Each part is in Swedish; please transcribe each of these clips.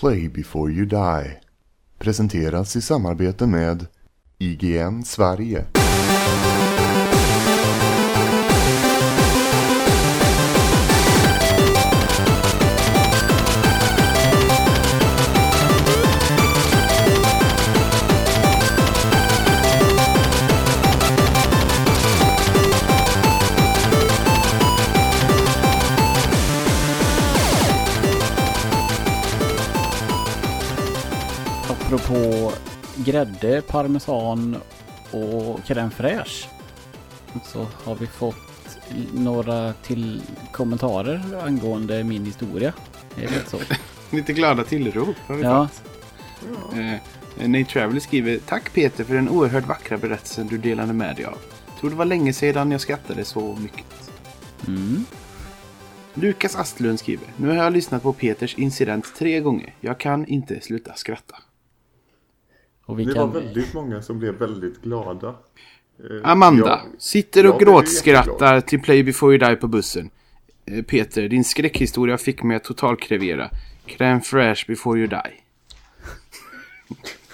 Play before you die. Presenteras i samarbete med IGN Sverige. Grädde, parmesan och crème fraîche. Så har vi fått några till kommentarer angående min historia. Är det så? Lite glada tillrop har vi Ja, fått. Eh, Nate Traveller skriver Tack Peter för den oerhört vackra berättelsen du delade med dig av. Tror det var länge sedan jag skrattade så mycket. mm. Lukas Astlund skriver Nu har jag lyssnat på Peters incident tre gånger. Jag kan inte sluta skratta. Och vi Det kan... var väldigt många som blev väldigt glada. Eh, Amanda jag- sitter och jag gråtskrattar till Play before you die på bussen. Eh, Peter, din skräckhistoria fick mig att totalkrevera. Crème fraîche before you die.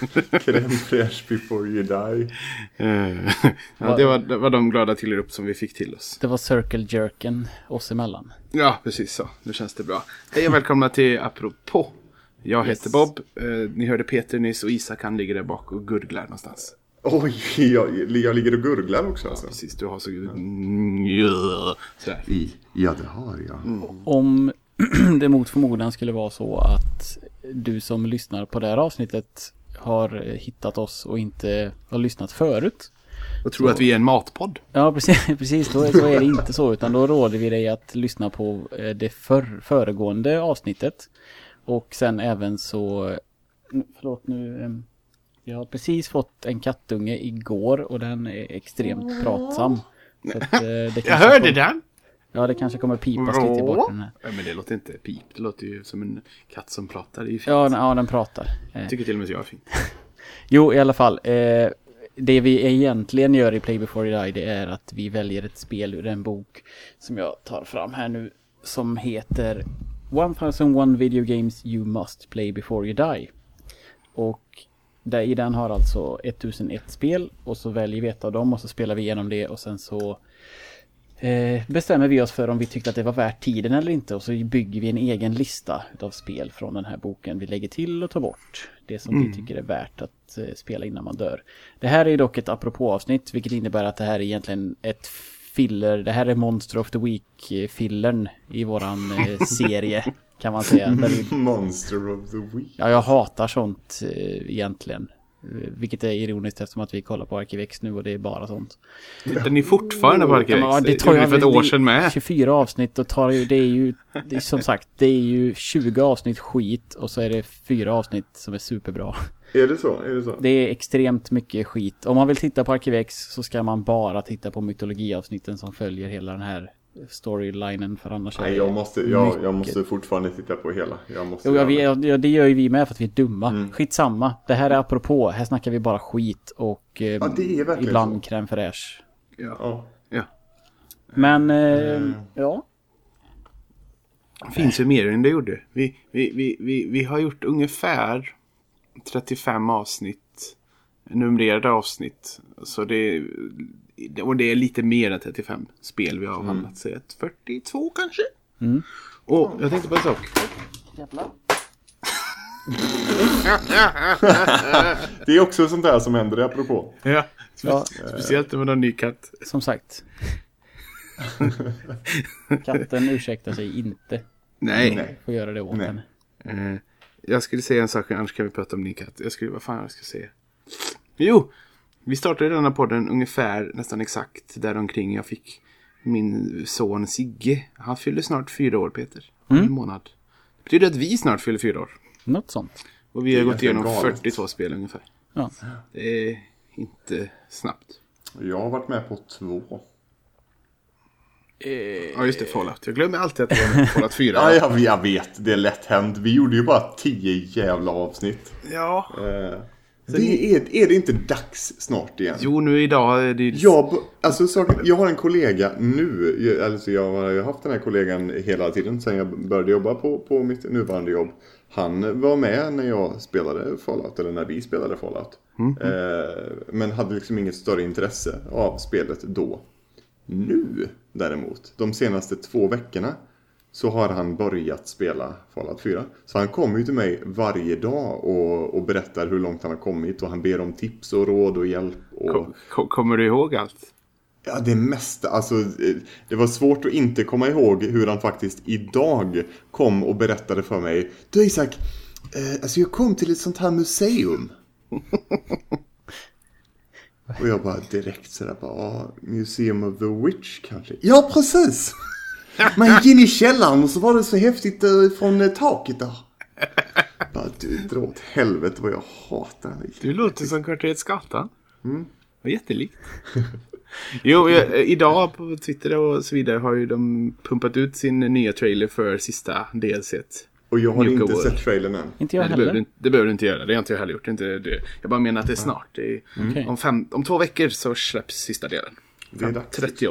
Crème fraîche before you die. Eh, ja, det, var, det var de glada tillrop som vi fick till oss. Det var circle jerken oss emellan. Ja, precis så. Nu känns det bra. Hej och välkomna till Apropå. Jag Yes. heter Bob. Eh, ni hörde Peter nyss och Isak han ligger där bak och gurglar någonstans. Oj, jag, jag ligger och gurglar också alltså. Precis, du har så... Mm, Sådär. I, ja, det har jag. Om det mot förmodan skulle vara så att du som lyssnar på det här avsnittet har hittat oss och inte har lyssnat förut. Och tror att vi är en matpodd. Ja, precis, precis då, så är det inte så, utan då råder vi dig att lyssna på eh, det för, föregående avsnittet. Och sen även så, förlåt nu, em, jag har precis fått en kattunge igår och den är extremt pratsam. Så att, eh, det Jag hörde kommer- den! Ja, det kanske kommer pipas lite i bakgrunden här. Ja, men det låter inte pip. Det låter ju som en katt som pratar. Det är ju fint. Ja, den, ja, den pratar. Eh, Jag tycker till och med att jag är fint. Jo, i alla fall. Eh, det vi egentligen gör i Play before you die, det är att vi väljer ett spel ur en bok som jag tar fram här nu. Som heter 1001 Video Games You Must Play Before You Die. Och där, i den har alltså 1001 spel och så väljer vi ett av dem och så spelar vi igenom det och sen så eh, bestämmer vi oss för om vi tyckte att det var värt tiden eller inte och så bygger vi en egen lista av spel från den här boken. Vi lägger till och tar bort det som vi tycker är värt att eh, spela innan man dör. Det här är dock ett apropå-avsnitt vilket innebär att det här är egentligen ett filler. Det här är Monster of the Week-fillern i våran eh, serie kan man säga. Där vi Monster of the Week. Ja, jag hatar sånt eh, egentligen. Eh, Vilket är ironiskt eftersom att vi kollar på Arkivex nu och det är bara sånt. Tittar ni fortfarande på Arkivex? Ja, det tog ju för ett år sedan med. 24 avsnitt och tar ju, det är ju, det är, som sagt, det är ju 20 avsnitt skit och så är det fyra avsnitt som är superbra. Är det så? Är det så? Det är extremt mycket skit. Om man vill titta på Arkivex så ska man bara titta på mytologiavsnitten som följer hela den här storylinen för annars är Nej, det jag måste, jag, jag måste fortfarande titta på hela. Jag måste Jo, det. vet- ja, det gör ju vi med för att vi är dumma. Mm. Skitsamma. Det här är apropå. Här snackar vi bara skit och eh, Ja, det är ibland så. crème fraîche. Ja. Ja. Men, eh, Mm. ja. Det finns ju mer än det gjorde. Vi, vi, vi, vi, vi har gjort ungefär 35 avsnitt. Numrerade avsnitt. Så det, och det är lite mer än 35 spel vi har avhandlat. Så ett 42 kanske? Mm. Och jag tänkte på en sak. Det är också sånt där som händer apropå. Ja, Ja. speciellt har en ny katt. Som sagt. Katten ursäktar sig inte. Nej. Får göra det åt Nej. henne. Eh, jag skulle säga en sak, annars kan vi prata om din katt. Jag skulle, vad fan jag ska säga? Jo, vi startade denna podden ungefär nästan exakt däromkring jag fick min son Sigge. Han fyller snart fyra år, Peter. Om Mm. En månad. Det betyder att vi snart fyller fyra år. Något sånt. Och vi har gått igenom galet. 42 spel ungefär. Ja. Det är inte snabbt. Jag har varit med på två. Ja, just det, Fallout. Jag glömmer alltid att det var Fallout 4. Ja, jag, jag vet. Det är lätt hänt. Vi gjorde ju bara tio jävla avsnitt. ja. Eh, det är, är det inte dags snart igen? Jo, nu idag är det Jag, alltså, saken, jag har en kollega nu, jag- alltså jag har haft den här kollegan hela tiden sedan jag började jobba på, på mitt nuvarande jobb. Han var med när jag spelade Fallout, eller när vi spelade Fallout. Eh, men hade liksom inget större intresse av spelet då. Nu däremot, de senaste två veckorna, så har han börjat spela Fallout 4. Så han kommer ju till mig varje dag och, och berättar hur långt han har kommit och han ber om tips och råd och hjälp. Och... Kom, kom, kommer du ihåg allt? Ja, det mesta. Alltså, eh, det var svårt att inte komma ihåg hur han faktiskt idag kom och berättade för mig. Du Isak, eh, alltså jag kom till ett sånt här museum. och jag bara direkt sådär bara, ah, Museum of the Witch kanske? Ja, precis! Man gick in i källaren och så var det så häftigt eh, från eh, taket där. Bara, du dra åt helvete vad jag hatar dig. Du låter som Kvarteret Skatan. Mm. Vad jättelikt. jo, jag, eh, idag på Twitter och så vidare har ju de pumpat ut sin nya trailer för sista DLCt. Och jag har Nuka inte World. sett trailern än. Inte jag Nej, det, behöver du, heller. inte- det behöver du inte göra. Det har inte jag heller gjort. Inte det. Jag bara menar att det är snart. Det är, Okej. om, fem, om två veckor så släpps sista delen. Det är dags. 30.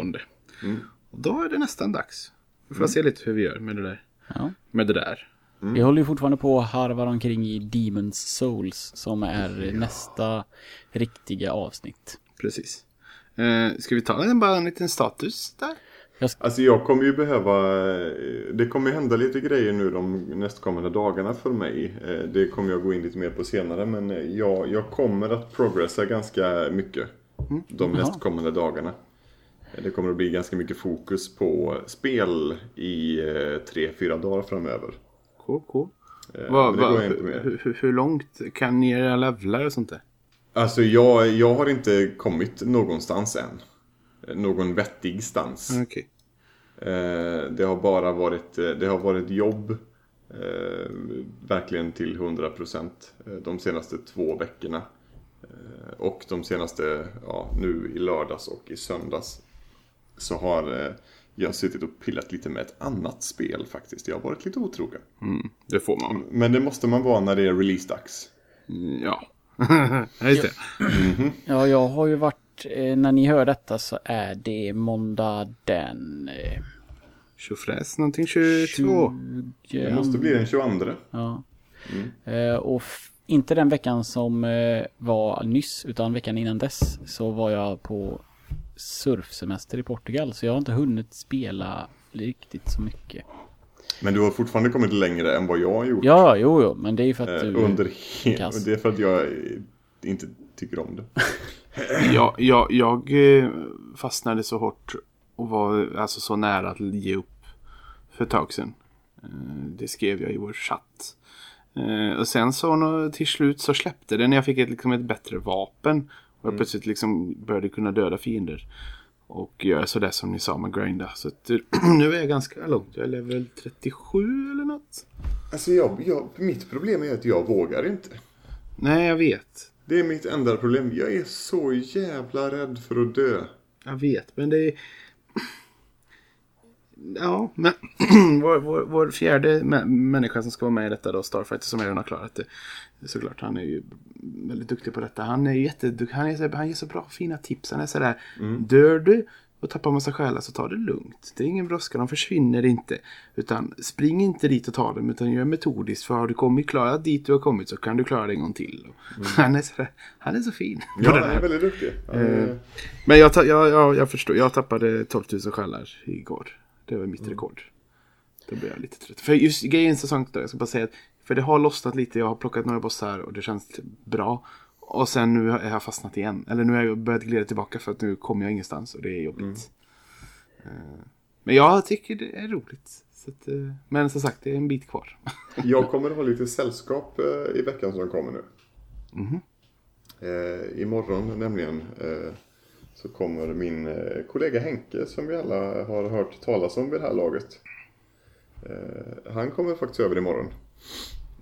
Och då är det nästan dags. Vi får se lite hur vi gör med det där. Ja. Med det där. Vi håller ju fortfarande på och harvar omkring i Demon's Souls som är nästa riktiga avsnitt. Precis. Eh, ska vi ta en, bara en liten status där? Alltså jag kommer ju behöva, det kommer ju hända lite grejer nu de nästkommande dagarna för mig. Eh, Det kommer jag gå in lite mer på senare men eh, jag, jag kommer att progressa ganska mycket de nästkommande dagarna. Eh, Det kommer att bli ganska mycket fokus på spel i eh, tre, fyra dagar framöver. Cool, cool. Eh, jag inte med. hur, hur, hur långt kan ni era levlar och sånt där? Alltså jag, jag har inte kommit någonstans än. Någon vettig stans. Okej. Eh, Det har bara varit, eh, det har varit jobb eh, verkligen till 100% eh, de senaste två veckorna. Eh, Och de senaste, ja nu i lördags och i söndags så har eh, jag suttit och pillat lite med ett annat spel faktiskt. Jag har varit lite otrogen. Mm, det får man. Men det måste man vara när det är releasedags. Mm, Ja. ja, just det. Ja, jag har ju varit, eh, när ni hör detta så är det måndag den... Eh, Tjofräs, någonting 22. 20... Det måste bli den 22. Ja. Eh, och inte den veckan som eh, var nyss, utan veckan innan dess så var jag på surfsemester i Portugal. Så jag har inte hunnit spela riktigt så mycket. Men du har fortfarande kommit längre än vad jag har gjort. Ja, jo, jo, men det är ju för att eh, du... Under och Det är för att jag inte tycker om det. Jag, jag, jag eh, fastnade så hårt och var alltså så nära att ge upp för ett tag sedan. Eh, Det skrev jag i vår chatt. Eh, Och sen så till slut så släppte det när jag fick ett, liksom ett bättre vapen. Och jag plötsligt liksom började kunna döda fiender. Och göra sådär som ni sa med grinda. Så nu är jag ganska långt. Jag är level 37 eller något. Alltså jag, jag, mitt problem är att jag vågar inte. Nej, jag vet. Det är mitt enda problem. Jag är så jävla rädd för att dö. Jag vet, men det är... Ja, men vår, vår, vår fjärde mä- människa som ska vara med i detta då, Starfighter, som redan har klarat det. Såklart, han är ju väldigt duktig på detta. Han är jätteduktig, han, är så, han ger så bra fina tips. Han är sådär, dör du och tappar massa själar så ta det lugnt. Det är ingen brådska, de försvinner inte. Utan spring inte dit och ta dem, utan gör metodiskt. För har du kommit klarat dit du har kommit så kan du klara det en gång till. Han, är sådär, han är så fin. Ja, det han är väldigt duktig. Är- Men jag, jag, jag, jag förstår, jag tappade 12 000 själar igår. Det var mitt rekord. Då blev jag lite trött. För just grejen säsong då, jag ska bara säga att för det har lossnat lite, jag har plockat några bossar och det känns bra. Och sen nu har jag fastnat igen. Eller nu har jag börjat glida tillbaka för att nu kommer jag ingenstans och det är jobbigt. Eh, Men jag tycker det är roligt. Att, eh, men som sagt, det är en bit kvar. Jag kommer att ha lite sällskap eh, i veckan som kommer nu. Eh, imorgon nämligen eh, så kommer min eh, kollega Henke som vi alla har hört talas om vid det här laget. Han kommer faktiskt över imorgon.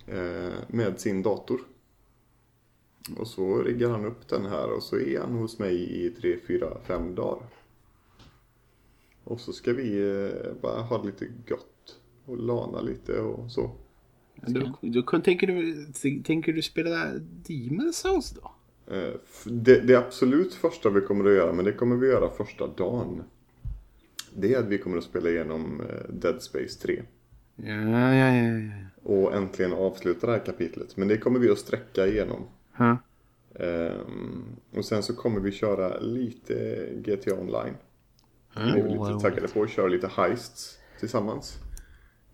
Eh, med sin dator. Och så riggar han upp den här och så är han hos mig i 3, 4, 5 dagar. Och så ska vi eh, bara ha lite gott. Och lana lite och så. Då, då tänker, du, tänker du spela Demon's Souls då? Eh, Det, det absolut första vi kommer att göra, men det kommer vi göra första dagen. Det är att vi kommer att spela igenom eh, Dead Space 3. Ja, ja, ja, ja. och äntligen avsluta det här kapitlet. Men det kommer vi att sträcka igenom. Ehm, och sen så kommer vi köra lite GTA online. Det är vi lite taggade på att köra lite heists tillsammans.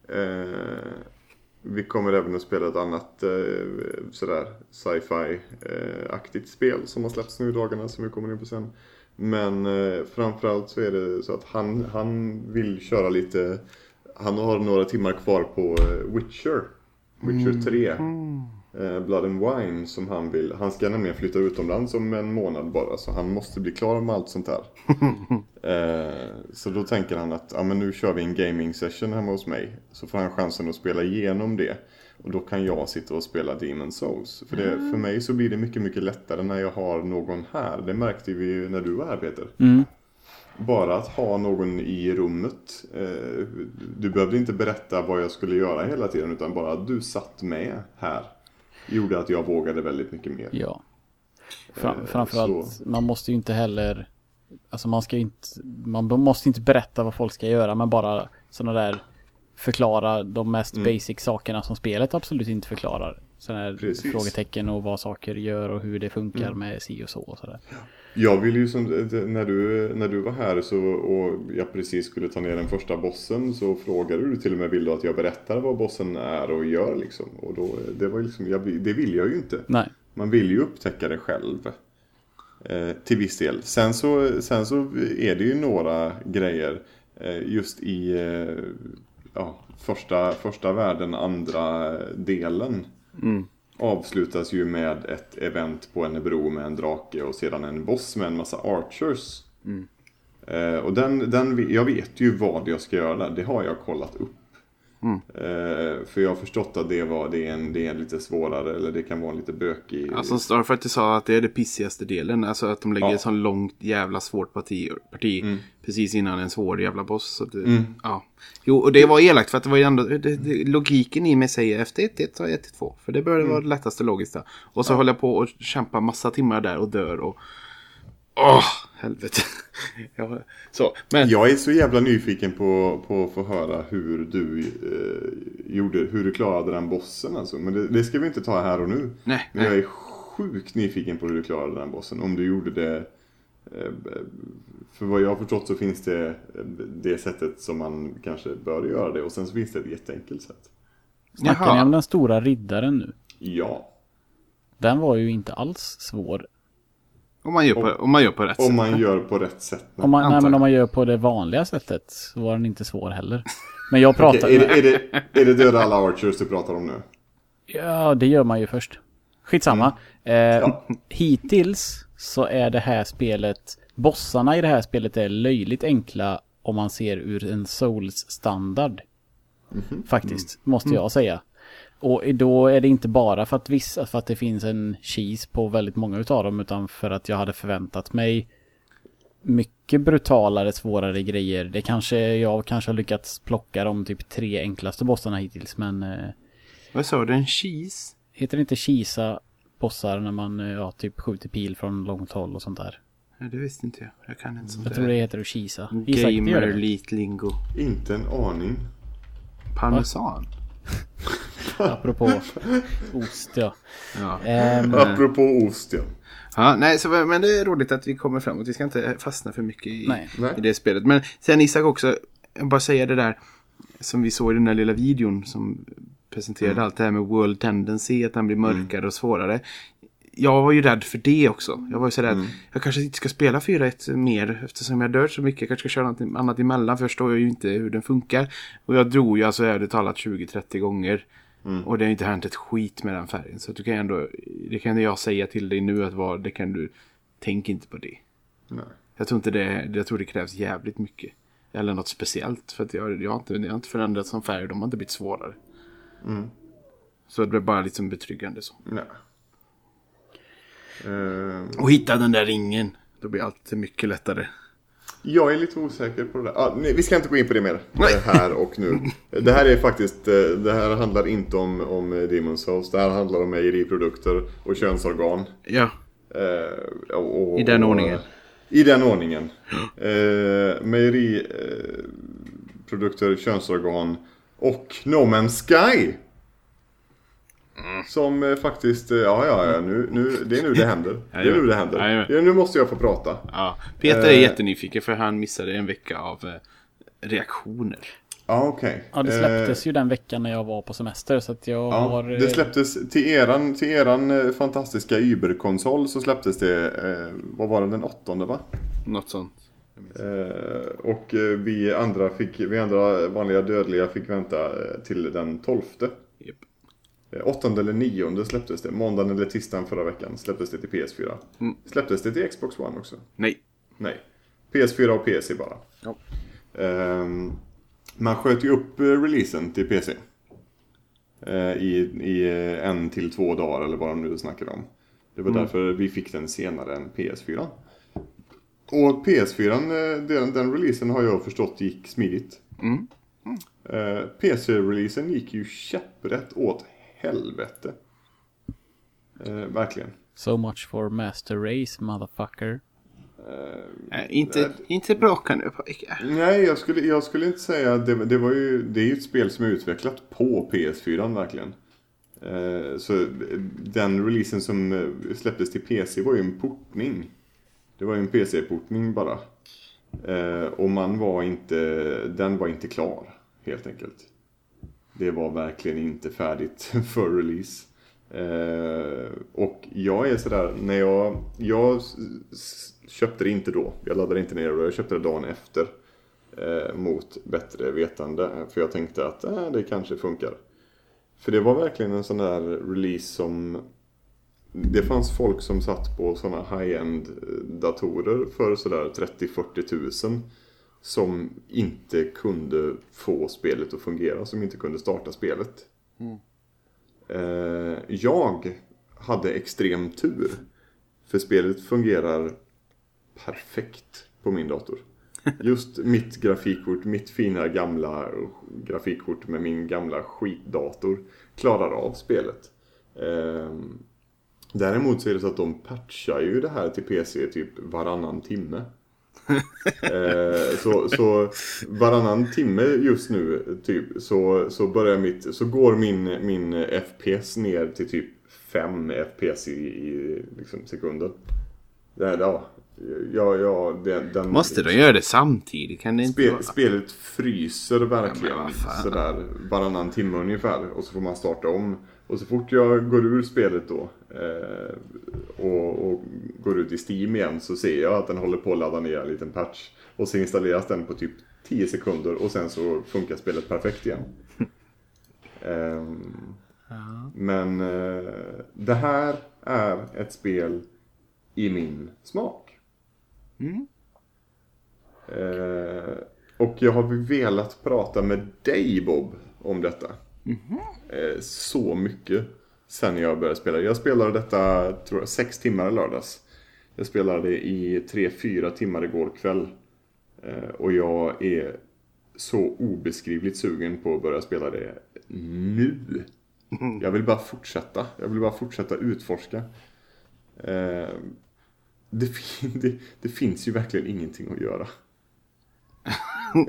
Ehm, vi kommer även att spela ett annat eh, sådär sci-fi eh, aktigt spel som har släppts nu i dagarna som vi kommer in på sen. Men eh, framförallt så är det så att han, han vill köra lite Han har några timmar kvar på eh, Witcher. Witcher 3 eh, Blood and Wine som han vill Han ska nämligen flytta utomlands om en månad bara så han måste bli klar med allt sånt där eh, Så då tänker han att ja, men nu kör vi en gaming session hemma hos mig Så får han chansen att spela igenom det och då kan jag sitta och spela Demon Souls. För, det, för mig så blir det mycket, mycket lättare när jag har någon här. Det märkte vi ju när du var här Peter. Mm. Bara att ha någon i rummet. Eh, du behövde inte berätta vad jag skulle göra hela tiden utan bara att du satt med här. Gjorde att jag vågade väldigt mycket mer. Ja. Fram, Eh, framförallt, så- man måste ju inte heller... Alltså man ska ju inte... Man måste inte berätta vad folk ska göra, men bara sådana där... Förklara de mest Mm. basic sakerna som spelet absolut inte förklarar. Sådana här Precis. frågetecken och vad saker gör och hur det funkar Mm. med si och så och sådär. Jag ville ju som, när du, när du var här så, och jag precis skulle ta ner den första bossen så frågade du till och med vill du att jag berättar vad bossen är och gör liksom. Och då, det var liksom, jag, det vill jag ju inte. Nej. Man vill ju upptäcka det själv. Eh, till viss del. Sen så, sen så är det ju några grejer eh, just i eh, ja, första, första världen, andra delen. Avslutas ju med ett event på en bro med en drake och sedan en boss med en massa archers. Eh, och den, den, jag vet ju vad jag ska göra där, det har jag kollat upp. Eh, för jag har förstått att det, var, det, är en, det är en lite svårare eller det kan vara en lite bökig. Alltså Starfighter sa att det är det pissigaste delen. Alltså att de lägger Ja. ett sånt långt jävla svårt parti, parti precis innan en svår jävla boss. Så det, ja. Jo, och det var elakt för att det var ju ändå, det, det, logiken i mig säger efter 1-1 så 1-2. För det bör vara det lättaste logiska. Och så håller jag på och kämpa massa timmar där och dör och... Åh, helvete. ja, så, men... Jag är så jävla nyfiken på, på att få höra hur du eh, gjorde, hur du klarade den bossen alltså. Men det, det ska vi inte ta här och nu. Nej, Men jag nej. är sjukt nyfiken på hur du klarade den bossen. Om du gjorde det eh, för vad jag har förstått så finns det eh, det sättet som man kanske bör göra det och sen så finns det ett jätteenkelt sätt. Snackar Jaha. ni om den stora riddaren nu? Ja, Den var ju inte alls svår. Om man gör på, om man gör på rätt om sätt. man gör på rätt sätt. Om man, nej, men om man gör på det vanliga sättet så var den inte svår heller. Men jag pratar... Okej, är, det, är, det, är det döda alla archers du pratar om nu? Ja, det gör man ju först. Skitsamma. Mm. Eh, Hittills så är det här spelet... Bossarna i det här spelet är löjligt enkla om man ser ur en Souls-standard. Mhm. Faktiskt, Mm. måste jag säga. Och då är det inte bara för att vissa, för att det finns en cheese på väldigt många utav dem, utan för att jag hade förväntat mig mycket brutalare, svårare grejer. Det kanske, jag kanske har lyckats plocka de typ tre enklaste bossarna hittills, men eh, Vad sa du? En cheese? Heter det inte kisa bossar när man eh, ja, typ skjuter pil från långt håll och sånt där? Nej, det visste inte jag. Jag kan inte sånt Jag där. tror det heter att kisa. Gamer. Elite Lingo. Inte en aning. Parmesan. Apropå ost ja. Ja. Ehm, Apropå ost ja. ja, nej, så, men det är roligt att vi kommer framåt. Vi ska inte fastna för mycket i, i det spelet. Men sen Isak också, jag bara säga det där som vi såg i den där lilla videon som presenterade Mm. allt det här med World Tendency, att den blir mörkare och svårare. Jag var ju rädd för det också. Jag var ju så rädd, Mm. jag kanske inte ska spela 4-1 mer eftersom jag dör så mycket. Jag kanske ska köra något annat emellan, förstår jag ju inte hur den funkar. Och jag drog ju alltså ärligt talat 20-30 gånger. Mm. Och det har inte hänt ett skit med den färgen. Så du kan ändå, det kan jag säga till dig nu att vad, det kan du, tänk inte på det. Nej. Jag tror inte det, jag tror det krävs jävligt mycket. Eller något speciellt. För att jag, jag, har, inte, jag har inte förändrats som färg, de har inte blivit svårare. Mm. Så det blir bara liksom betryggande så. Nej. Eh, Och hitta den där ringen. Då blir allt mycket lättare. Jag är lite osäker på det där. Ah, nej, vi ska inte gå in på det mer eh, här och nu. Det här är faktiskt, eh, det här handlar inte om, om Demon's Souls. Det här handlar om mejeriprodukter och könsorgan. Ja, Eh, och, och, I den ordningen. I den ordningen. Eh, mejeriprodukter, könsorgan Och No Man's Sky. Som eh, faktiskt, eh, ja ja ja, nu, nu, det är nu det händer. Det är nu det händer. Ja, nu måste jag få prata. Ja, Peter är Eh. jättenyfiken för han missade en vecka av eh, reaktioner. Ja okej. Ja, det släpptes ju den veckan när jag var på semester så att jag Eh. Ja, har... eh, det släpptes till eran, till eran eh, fantastiska Uber-konsol så släpptes det, eh, vad var det, den åttonde va? Något sånt. Eh, och eh, vi andra fick, vi andra vanliga dödliga fick vänta eh, till den tolfte. Eh, Åttonde eller nionde släpptes det. Måndagen eller tisdagen förra veckan släpptes det till PS4. Mm. Släpptes det till Xbox One också? Nej. Nej. PS4 och PC bara. Ja. Ehm, man sköt ju upp eh, releasen till PC. Eh, I, I en till två dagar eller vad de nu snackar om. Det var därför vi fick den senare än PS4. Och PS4, eh, den, den releasen har jag förstått gick smidigt. Mm. PC-releasen gick ju käpprätt åt helvete. Eh, verkligen. So much for Master Race, motherfucker. Äh, inte, inte bråka nu pojkar. Nej, jag skulle, jag skulle inte säga det, det var ju Det är ju ett spel som är utvecklat på PS4 verkligen. Eh, så den releasen som eh, släpptes till PC var ju en portning. Det var ju en PC-portning bara. Eh, och man var inte, den var inte klar helt enkelt. Det var verkligen inte färdigt för release. Eh, och jag är sådär, när jag, jag köpte det inte då. Jag laddade inte ner det, jag köpte det dagen efter. Eh, mot bättre vetande. För jag tänkte att eh, det kanske funkar. För det var verkligen en sån där release som det fanns folk som satt på såna high-end eh, datorer för sådär 30-40 tusen som inte kunde få spelet att fungera, som inte kunde starta spelet. Eh, jag hade extrem tur. För spelet fungerar perfekt på min dator. Just mitt grafikkort, mitt fina gamla grafikkort med min gamla skitdator klarar av spelet. Ehm, Däremot så är det så att de patchar ju det här till PC typ varannan timme. Eh, så, så varannan timme just nu typ så, så börjar mitt, så går min, min FPS ner till typ 5 FPS i, i liksom här, ja, ja, ja, den, den, Måste de göra det samtidigt? Kan det inte Spe, vara? spelet fryser verkligen Ja, sådär varannan timme ungefär och så får man starta om. Och så fort jag går ur spelet då eh, och, och går ut i Steam igen så ser jag att den håller på att ladda ner en liten patch. Och så installeras den på typ 10 sekunder och sen så funkar spelet perfekt igen. Ehm, Men eh, det här är ett spel i min smak. Eh, och jag har velat prata med dig Bob om detta. Eh, så mycket sen jag började spela. Jag spelade detta, tror jag, sex timmar i lördags. Jag spelade i tre, fyra timmar igår kväll. Eh, och jag är så obeskrivligt sugen på att börja spela det nu. Jag vill bara fortsätta. Jag vill bara fortsätta utforska. Eh, det, fin- det, det finns ju verkligen ingenting att göra.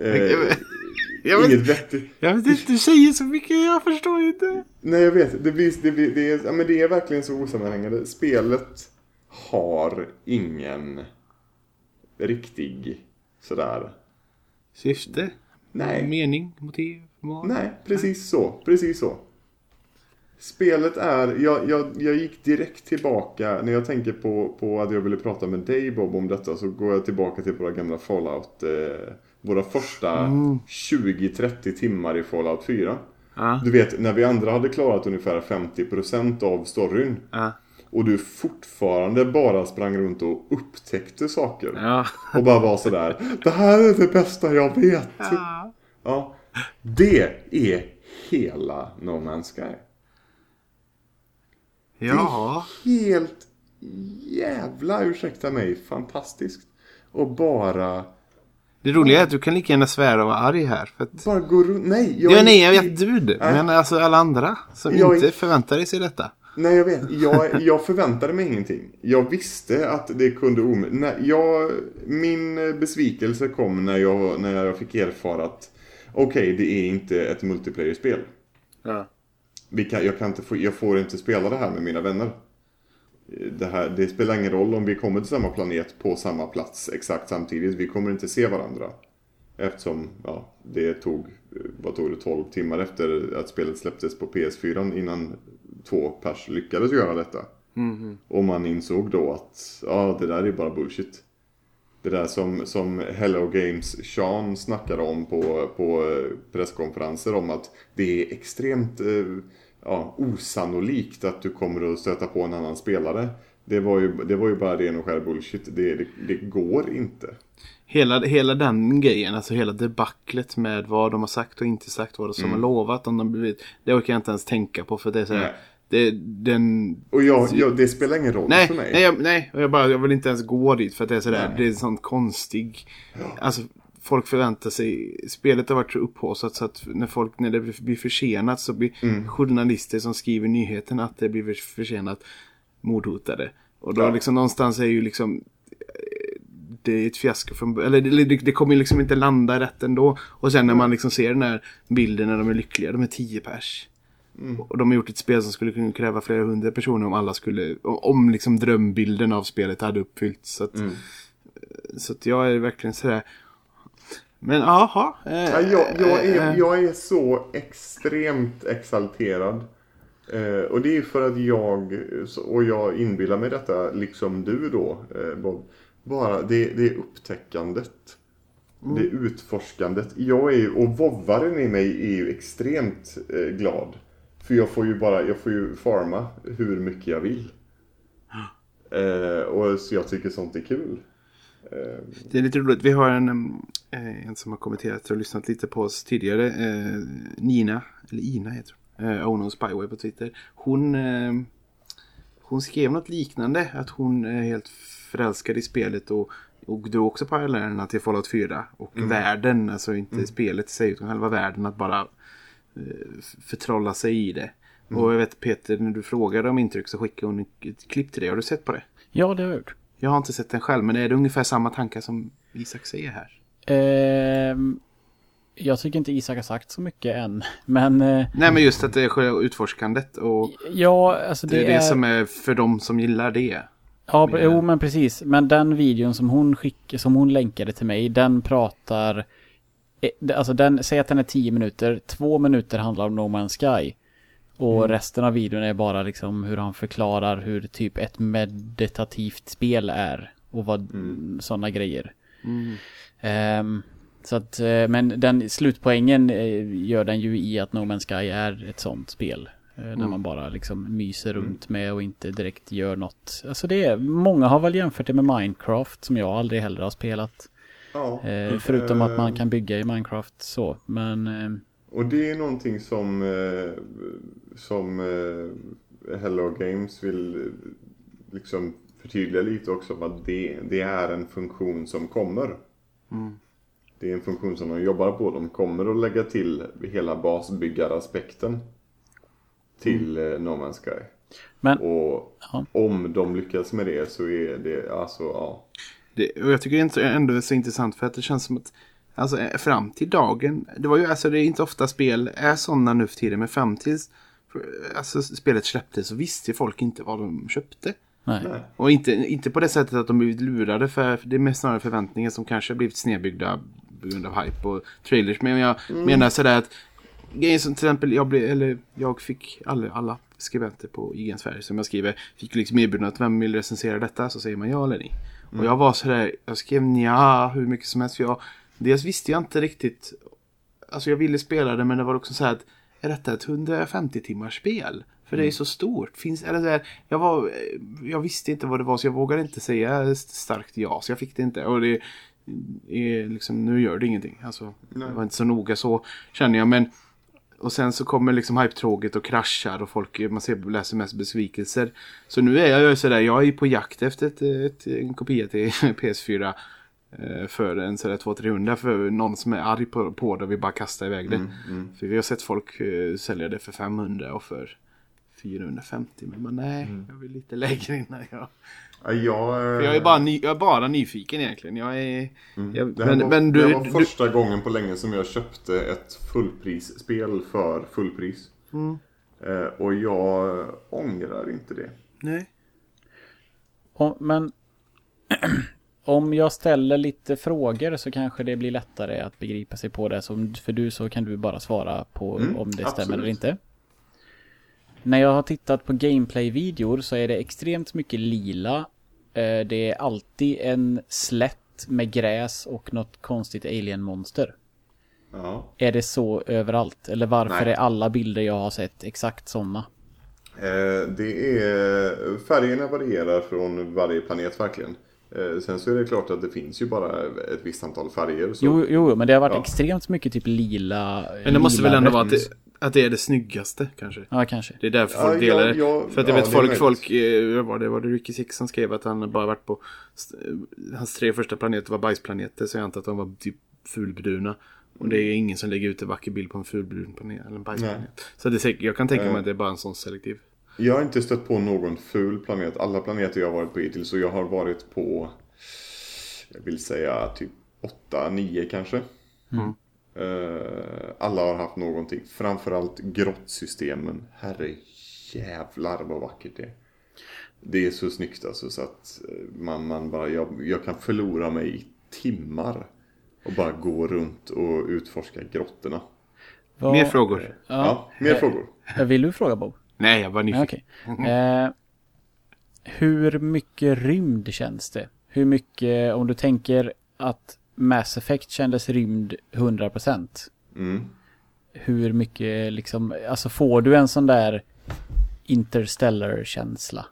Jag vet, inget vettigt. jag vet inte, du säger så mycket, jag förstår inte. Nej, jag vet. Det, blir, det, blir, det, är, ja, men det är verkligen så osammanhängande. Spelet har ingen riktig sådär... Syfte? Nej. Mening? Motiv? Mål? Nej, precis så. Precis så. Spelet är, jag, jag, jag gick direkt tillbaka, när jag tänker på, på att jag ville prata med dig Bob om detta så går jag tillbaka till våra gamla Fallout, eh, våra första 20-30 timmar i Fallout 4. Ja. Du vet, när vi andra hade klarat ungefär 50% av storyn Ja. och du fortfarande bara sprang runt och upptäckte saker. Ja. Och bara var sådär, det här är det bästa jag vet. Ja. Ja, det är hela No Man's Sky. Ja. Helt jävla, ursäkta mig, fantastiskt. Och bara, Det roliga är att du kan lika gärna svära och vara arg här. För att... bara gå runt. Nej, jag, Ja, nej, jag vet du. Men alltså alla andra som Jag- inte förväntar sig detta. Nej, jag vet. Jag, jag förväntade mig ingenting. Jag visste att det kunde om... Nej, jag, Min besvikelse kom när jag, när jag fick erfara att okej det är inte ett multiplayer-spel. Ja. Vi kan, jag, kan inte få, jag får inte spela det här med mina vänner. Det, här, det spelar ingen roll om vi kommer till samma planet på samma plats exakt samtidigt. Vi kommer inte se varandra. Eftersom ja, det tog, vad tog det, 12 timmar efter att spelet släpptes på PS4 innan två pers lyckades göra detta. Och man insåg då att ja, det där är bara bullshit. Det där som, som Hello Games Sean snackade om på, på presskonferenser om att det är extremt eh, ja, osannolikt att du kommer att stöta på en annan spelare. Det var ju, det var ju bara ren och skär bullshit. Det, det, det går inte. Hela, hela den grejen, alltså hela debaclet med vad de har sagt och inte sagt, vad de som Mm. har lovat. Om de blivit, det orkar jag inte ens tänka på för det är så här, det, den... Och jag, jag, det spelar ingen roll Nej, för mig. nej, jag, nej jag, bara, jag vill inte ens gå dit för att det är sådär, Nej. det är en sån konstig... Alltså folk förväntar sig, spelet har varit så upphaussat så att när folk, när det blir försenat så blir Mm. journalister som skriver nyheten att det blir försenat mordhotade. Och då Ja. liksom någonstans är ju liksom eh, det är ett fiasko från eller det, det, kommer ju liksom inte landa rätt ändå. Och sen när man liksom ser den här bilden när de är lyckliga, de är 10 pers. Och de har gjort ett spel som skulle kunna kräva flera hundra personer om alla skulle, om- om liksom drömbilden av spelet hade uppfyllts. Så att, så att jag är verkligen sådär. Men jaha. Eh, Ja, jag, jag, eh, är, jag är så extremt exalterad. Eh, och det är för att jag, och jag inbillar mig detta liksom du då eh, Bob. Bara det, det är upptäckandet. Det är utforskandet. Jag är och vovvaren i mig är ju extremt eh, glad. För jag får ju bara, jag får ju farma hur mycket jag vill. Eh, och så jag tycker sånt är kul. Eh, Det är lite roligt. Vi har en, eh, en som har kommenterat och lyssnat lite på oss tidigare. Eh, Nina, eller Ina heter hon. Eh, Ono Spyway på Twitter. Hon, eh, hon skrev något liknande. Att hon är helt förälskad i spelet och, och drog också parallellerna till Fallout 4. Och världen, alltså inte spelet i sig utan själva världen. Att bara eh, förtrolla sig i det. Och jag vet Peter, när du frågade om intryck så skickade hon ett klipp till dig. Har du sett på det? Ja, det har jag gjort. Jag har inte sett den själv, men är det ungefär samma tankar som Isak säger här? Ehm, jag tycker inte Isak har sagt så mycket än. Men eh, Nej, men just att det är utforskandet och ja, alltså det, det är det som är för de som gillar det. Ja, jo men precis. Men den videon som hon skick, som hon länkade till mig, den pratar... eh, Alltså den, säg att den är 10 minuter, två minuter handlar om No Man's Sky. Och resten av videon är bara liksom hur han förklarar hur typ ett meditativt spel är. Och vad sådana grejer. Ehm, så att, eh, men den slutpoängen eh, gör den ju i att No Man's Sky är ett sånt spel. eh, Där man bara liksom myser runt med och inte direkt gör något. Alltså det är, många har väl jämfört det med Minecraft som jag aldrig heller har spelat. ja. Eh, förutom att man kan bygga i Minecraft så. Men eh, Och det är någonting som, eh, som eh, Hello Games vill eh, liksom förtydliga lite också. Att det, det är en funktion som kommer. Det är en funktion som de jobbar på. De kommer att lägga till hela basbyggaraspekten till eh, No Man's Sky. Men- Och Ja. om de lyckas med det så är det alltså, ja. det och jag tycker det är ändå är så intressant för att det känns som att Alltså eh, fram till dagen, det var ju alltså det är inte ofta spel är sådana nu för tiden, men fram tills alltså, spelet släpptes så visste folk inte vad de köpte. nej. Och inte, inte på det sättet att de blivit lurade för, det är mest snarare förväntningar som kanske har blivit snedbyggda på grund av hype och trailers. Men jag menar sådär att grejer som till exempel jag blev, eller jag fick alla, alla skribenter på IGN Sverige som jag skriver fick liksom erbjudandet vem vill recensera detta så säger man ja eller nej. Och jag var sådär, jag skrev ja hur mycket som helst för jag dels visste jag inte riktigt Alltså jag ville spela det men det var också så här att Är detta ett 150 timmars spel? För det är så stort. Finns, eller så här, jag, var, jag visste inte vad det var så jag vågade inte säga starkt ja. Så jag fick det inte. Och det är liksom, nu gör det ingenting. Alltså, det var inte så noga så känner jag. Men och sen så kommer liksom hype-tråget och kraschar och folk man ser, läser mest besvikelser. Så nu är jag ju sådär, jag är på jakt efter ett, ett, en kopia till PS4. Eh, För en sådär 200-300 för någon som är arg på, på det och vill bara kasta iväg det. För vi har sett folk eh, sälja det för 500 och för 450. Men bara, nej, jag vill lite lägre innan jag... Ja, jag, För jag är bara, ny, jag är bara nyfiken egentligen. Jag är... Jag, Det här, men, var, men det du, här var du, första gången på länge som jag köpte ett fullprisspel för fullpris. Mm. Eh, och jag ångrar inte det. Nej. Om, men om jag ställer lite frågor så kanske det blir lättare att begripa sig på det. Så, för du så kan du bara svara på Mm, om det stämmer absolut. eller inte. När jag har tittat på gameplay-videor så är det extremt mycket lila. Eh, Det är alltid en slätt med gräs och något konstigt alien-monster. Ja. Är det så överallt? Eller varför Nej. är alla bilder jag har sett exakt sådana? Eh, det är, färgerna varierar från varje planet verkligen. Eh, sen så är det klart att det finns ju bara ett visst antal färger. Så Jo, jo, men det har varit Ja. extremt mycket typ lila. Men det måste lila väl ändå vara att det, att det är det snyggaste kanske. Ja, kanske. Det är därför Ja, folk delar ja, det. ja, För att jag ja, vet folk, folk, eh, var det, var det Ricky Six som skrev att han bara varit på, eh, hans tre första planeter var bajsplaneter så jag antar att de var typ fulbruna. Och det är ingen som lägger ut en vacker bild på en fulbrun planet eller en bajsplanet. Så det är säkert, jag kan tänka mig Eh. att det är bara en sån selektiv. Jag har inte stött på någon ful planet. Alla planeter jag har varit på hittills. Så jag har varit på, jag vill säga typ 8-9 kanske. Mm. Eh, alla har haft någonting. Framförallt grottsystemen. Herre jävlar vad vackert det är. Det är så snyggt alltså så att eh, man, man bara, jag, jag kan förlora mig i timmar. Och bara gå runt och utforska grottorna. Vad- Mer frågor? Ja, mer frågor. Eh, Vill du fråga Bob? Nej, jag var nyfiken. Okej. Eh, hur mycket rymd känns det? Hur mycket, om du tänker att Mass Effect kändes rymd 100%. Mm. Hur mycket liksom, alltså får du en sån där interstellar-känsla?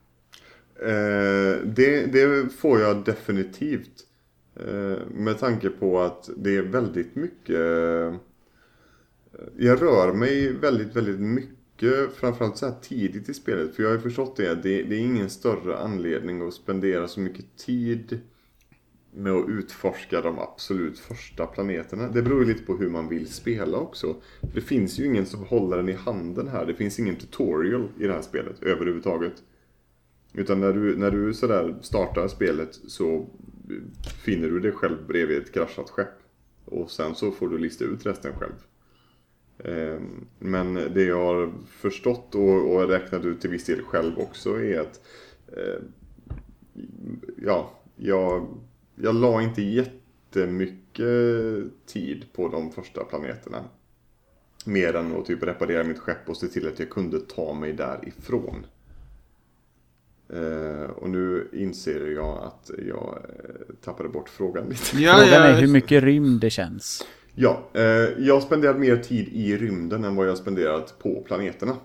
Eh, det, det får jag definitivt. Eh, med tanke på att det är väldigt mycket... eh, Jag rör mig väldigt, väldigt mycket. Framförallt så här tidigt i spelet. För jag har ju förstått det. Det, det är ingen större anledning att spendera så mycket tid med att utforska de absolut första planeterna. Det beror ju lite på hur man vill spela också. Det finns ju ingen som håller den i handen här. Det finns ingen tutorial i det här spelet överhuvudtaget. Utan när du, när du sådär startar spelet så finner du dig själv bredvid ett kraschat skepp. Och sen så får du lista ut resten själv. Ehm, Men det jag har förstått och, och räknat ut till viss del själv också är att eh, Ja, jag, jag la inte jättemycket tid på de första planeterna. Mer än att typ reparera mitt skepp och se till att jag kunde ta mig därifrån. Eh, och nu inser jag att jag eh, tappade bort frågan lite. Ja, Frågan ja, är hur mycket rymd det känns. Ja, eh, jag har spenderat mer tid i rymden än vad jag har spenderat på planeterna.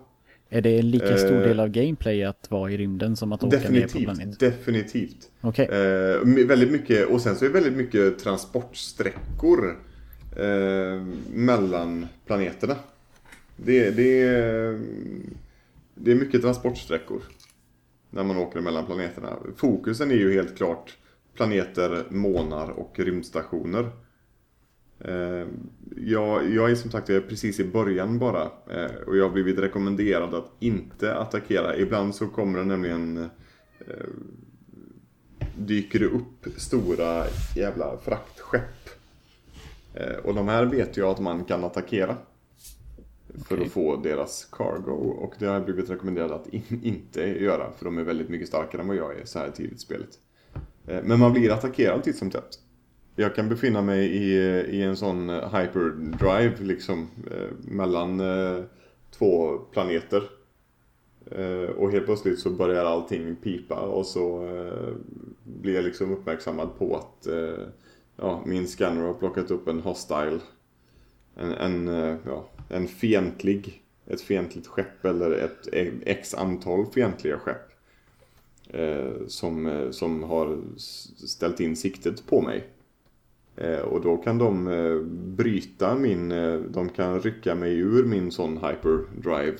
Är det en lika stor Eh, del av gameplay att vara i rymden som att åka ner på Definitivt, planet? definitivt. Okej. Eh, väldigt mycket, och sen så är det väldigt mycket transportsträckor eh, mellan planeterna. Det, det, är, det är mycket transportsträckor när man åker mellan planeterna. Fokusen är ju helt klart planeter, månar och rymdstationer. Eh, jag, jag är som sagt jag är precis i början bara eh, och jag har blivit rekommenderad att inte attackera. Ibland så kommer det nämligen eh, dyker det upp stora jävla fraktskepp. Och de här vet jag att man kan attackera. För Okej. att få deras cargo. Och det har jag blivit rekommenderad att in, inte göra. För de är väldigt mycket starkare än vad jag är så här tidigt i spelet. Men man blir attackerad titt som tätt. Jag kan befinna mig i, i en sån eh, hyperdrive liksom. Eh, mellan eh, två planeter. Eh, och helt plötsligt så börjar allting pipa och så eh, blir jag liksom uppmärksammad på att eh, ja, min scanner har plockat upp en hostile. En, en, eh, ja, en fientlig, ett fientligt skepp eller ett eh, x antal fientliga skepp. Eh, som, eh, som har ställt in siktet på mig. Eh, och då kan de eh, bryta min, eh, de kan rycka mig ur min sån hyperdrive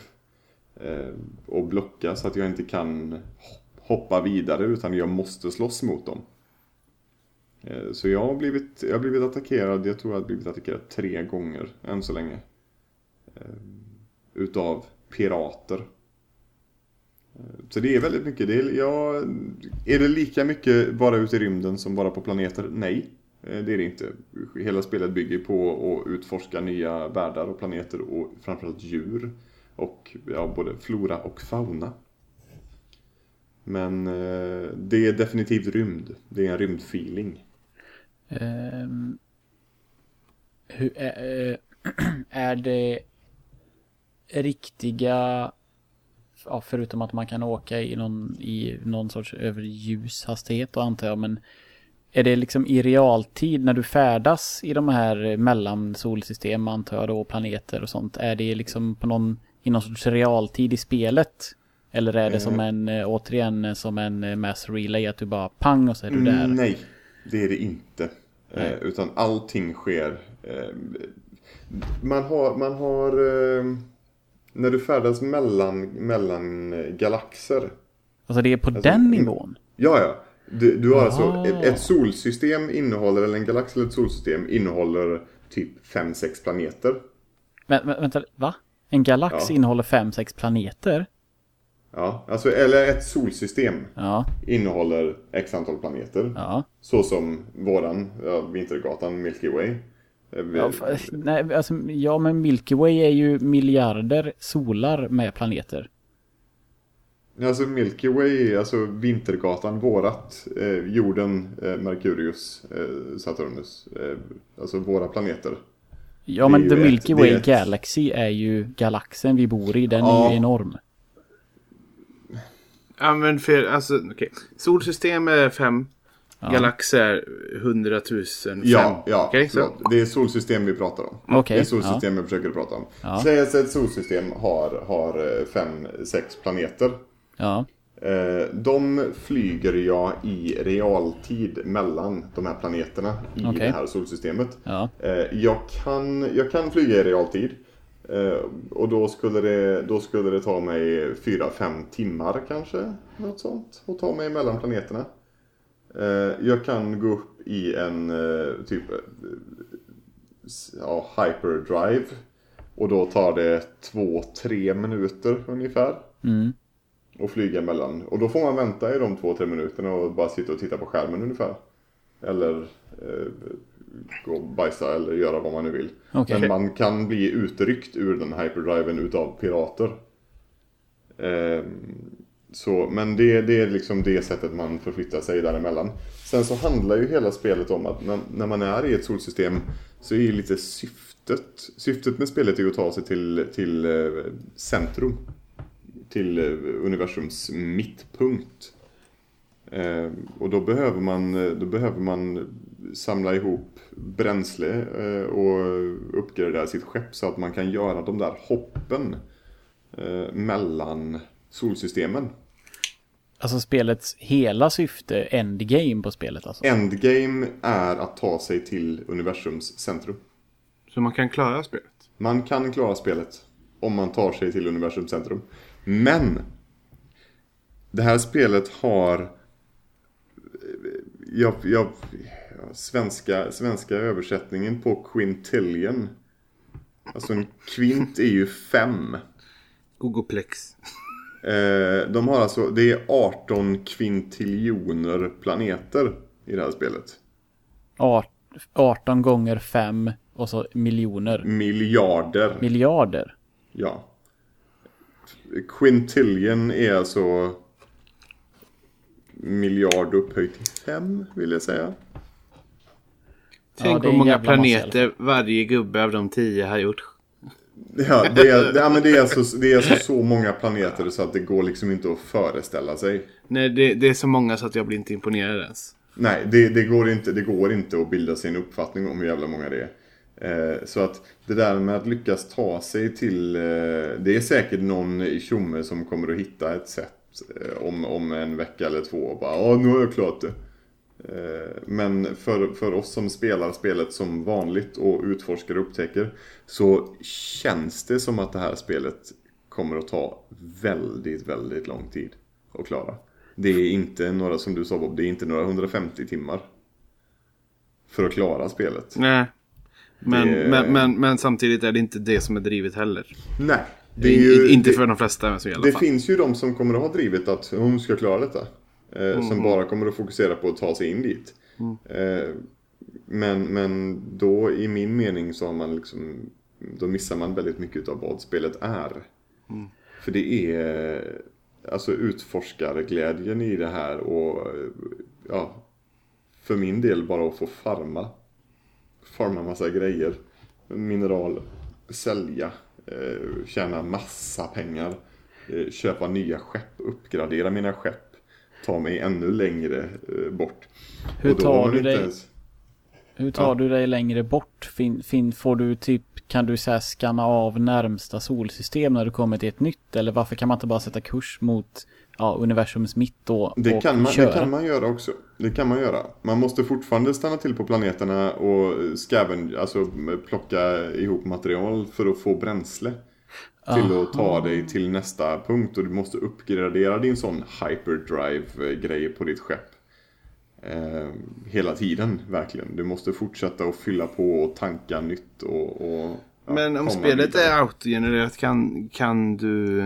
och blocka så att jag inte kan hoppa vidare utan jag måste slåss mot dem. Så jag har, blivit, jag har blivit attackerad, jag tror jag har blivit attackerad tre gånger än så länge. Utav pirater. Så det är väldigt mycket. Det är, ja, är det lika mycket bara ute i rymden som bara på planeter? Nej, Eh, det är det inte. Hela spelet bygger på att utforska nya världar och planeter och framförallt djur. Och ja, både flora och fauna. Men eh, det är definitivt rymd. Det är en rymdfeeling. Um, hur, är, eh, eh, är det riktiga, ja, förutom att man kan åka i någon, i någon sorts överljushastighet då antar jag, men är det liksom i realtid när du färdas i de här mellan solsystem antar jag då, planeter och sånt, är det liksom på någon, i någon sorts realtid i spelet? Eller är det som en, eh, återigen eh, som en eh, mass relay, att du bara pang och så är du där? Mm, nej, det är det inte. Eh, utan allting sker. Eh, man har, man har eh, när du färdas mellan, mellan eh, galaxer. Alltså det är på Alltså, den mm. nivån? Ja, ja. Du, du har alltså, Ah. ett, solsystem innehåller, eller en galax eller ett solsystem innehåller typ 5-6 planeter. Vä vä vänta, va? En galax Ja. innehåller fem, sex planeter? Ja, alltså, eller ett solsystem Ja, innehåller x antal planeter. ja. Så som våran, ja, Vintergatan, Milky Way. Eh, Ja, nej, alltså, ja, men Milky Way är ju miljarder solar med planeter. Alltså Milky Way, alltså Vintergatan, vårat, eh, jorden, eh, Merkurius, eh, Saturnus. Eh, alltså våra planeter. Ja, men The ett- Milky är Way ett- Galaxy är ju galaxen vi bor i. Den Ja. är ju enorm. Ja men för, alltså okej. Solsystem är fem. Galaxer hundratusen. Ja, fem. ja. Okej, så. förlåt. Det är solsystem vi pratar om. Okej, Det är solsystem jag försöker prata om. Ja. Säg att ett solsystem har, har eh, fem, sex planeter. Ja, Eh, de flyger jag i realtid mellan de här planeterna i Okej. det här solsystemet. ja, Eh, jag, kan, jag kan flyga i realtid. Eh, och då skulle, det, då skulle det ta mig 4-5 timmar kanske. Något sånt. Och ta mig mellan planeterna. Jag kan gå upp i en typ ja, hyperdrive. Och då tar det 2-3 minuter ungefär. mm. Och flyga mellan. Och då får man vänta i de 2-3 minuterna och bara sitta och titta på skärmen ungefär. Eller eh, gå och bajsa eller göra vad man nu vill. Okej. Men man kan bli utryckt ur den hyperdriven utav pirater. Ehm, så, men det, det är liksom det sättet man förflyttar sig däremellan. Sen så handlar ju hela spelet om att när, när man är i ett solsystem så är ju lite syftet. Syftet med spelet är ju att ta sig till, till eh, centrum. Till eh, universums mittpunkt. Eh, och då behöver, man, eh, då behöver man samla ihop bränsle eh, och uppgradera sitt skepp så att man kan göra de där hoppen eh, mellan solsystemen. Alltså spelets hela syfte, endgame på spelet alltså. Endgame är att ta sig till universums centrum. Så man kan klara spelet. Man kan klara spelet om man tar sig till universums centrum. Men det här spelet har jag, jag, svenska, svenska översättningen på quintillion. Alltså en kvint är ju fem. Gogoplex. Eh, de har alltså, det är 18 kvintiljoner planeter i det här spelet. Art- 18 gånger 5 och så miljoner. Miljarder. Miljarder. Ja. Quintillion är alltså miljard upphöjt till fem, vill jag säga. Tänk det är hur många jävla massa planeter varje gubbe av de tio har gjort. Ja, det är, ja, men det är, alltså, det är alltså så många planeter så att det går liksom inte att föreställa sig. Nej, det, det är så många så att jag blir inte imponerad ens. Nej, det, det, går inte, det går inte att bilda sig en uppfattning om hur jävla många det är. Eh, så att det där med att lyckas ta sig till... Eh, det är säkert någon i tjomme som kommer att hitta ett sätt eh, om, om en vecka eller två och bara ja nu har jag klart det. Men för, för oss som spelar spelet som vanligt och utforskar och upptäcker så känns det som att det här spelet kommer att ta väldigt, väldigt lång tid att klara. Det är inte några, som du sa Bob, det är inte några 150 timmar. För att klara spelet. Nej. Men, Det- men, men, men samtidigt är det inte det som är drivet heller. Nej, Det är ju- inte det- för de flesta i alla Det fall. finns ju de som kommer att ha drivit att hon ska klara detta. Eh, Mm. Som bara kommer att fokusera på att ta sig in dit. Eh, men, men då i min mening så har man liksom Då missar man väldigt mycket av vad spelet är. Mm. För det är Alltså utforskarglädjen i det här och Ja För min del bara att få farma Farma massa grejer Mineral Sälja eh, Tjäna massa pengar eh, Köpa nya skepp Uppgradera mina skepp Ta mig ännu längre eh, bort Hur tar du dig- ens- Hur tar Ja. du dig längre bort? Fin, fin, får du typ, kan du så här scanna av närmsta solsystem när du kommer till ett nytt? Eller varför kan man inte bara sätta kurs mot ja, universums mitt då Det och kan, man, köra? det kan man göra också. Det kan man göra. Man måste fortfarande stanna till på planeterna och scaven, alltså plocka ihop material för att få bränsle. Till att ta dig till nästa punkt och du måste uppgradera din sån hyperdrive-grej på ditt skepp. Eh, hela tiden, verkligen. Du måste fortsätta att fylla på och tanka nytt och... och ja, Men om spelet vidare. är autogenererat kan, kan du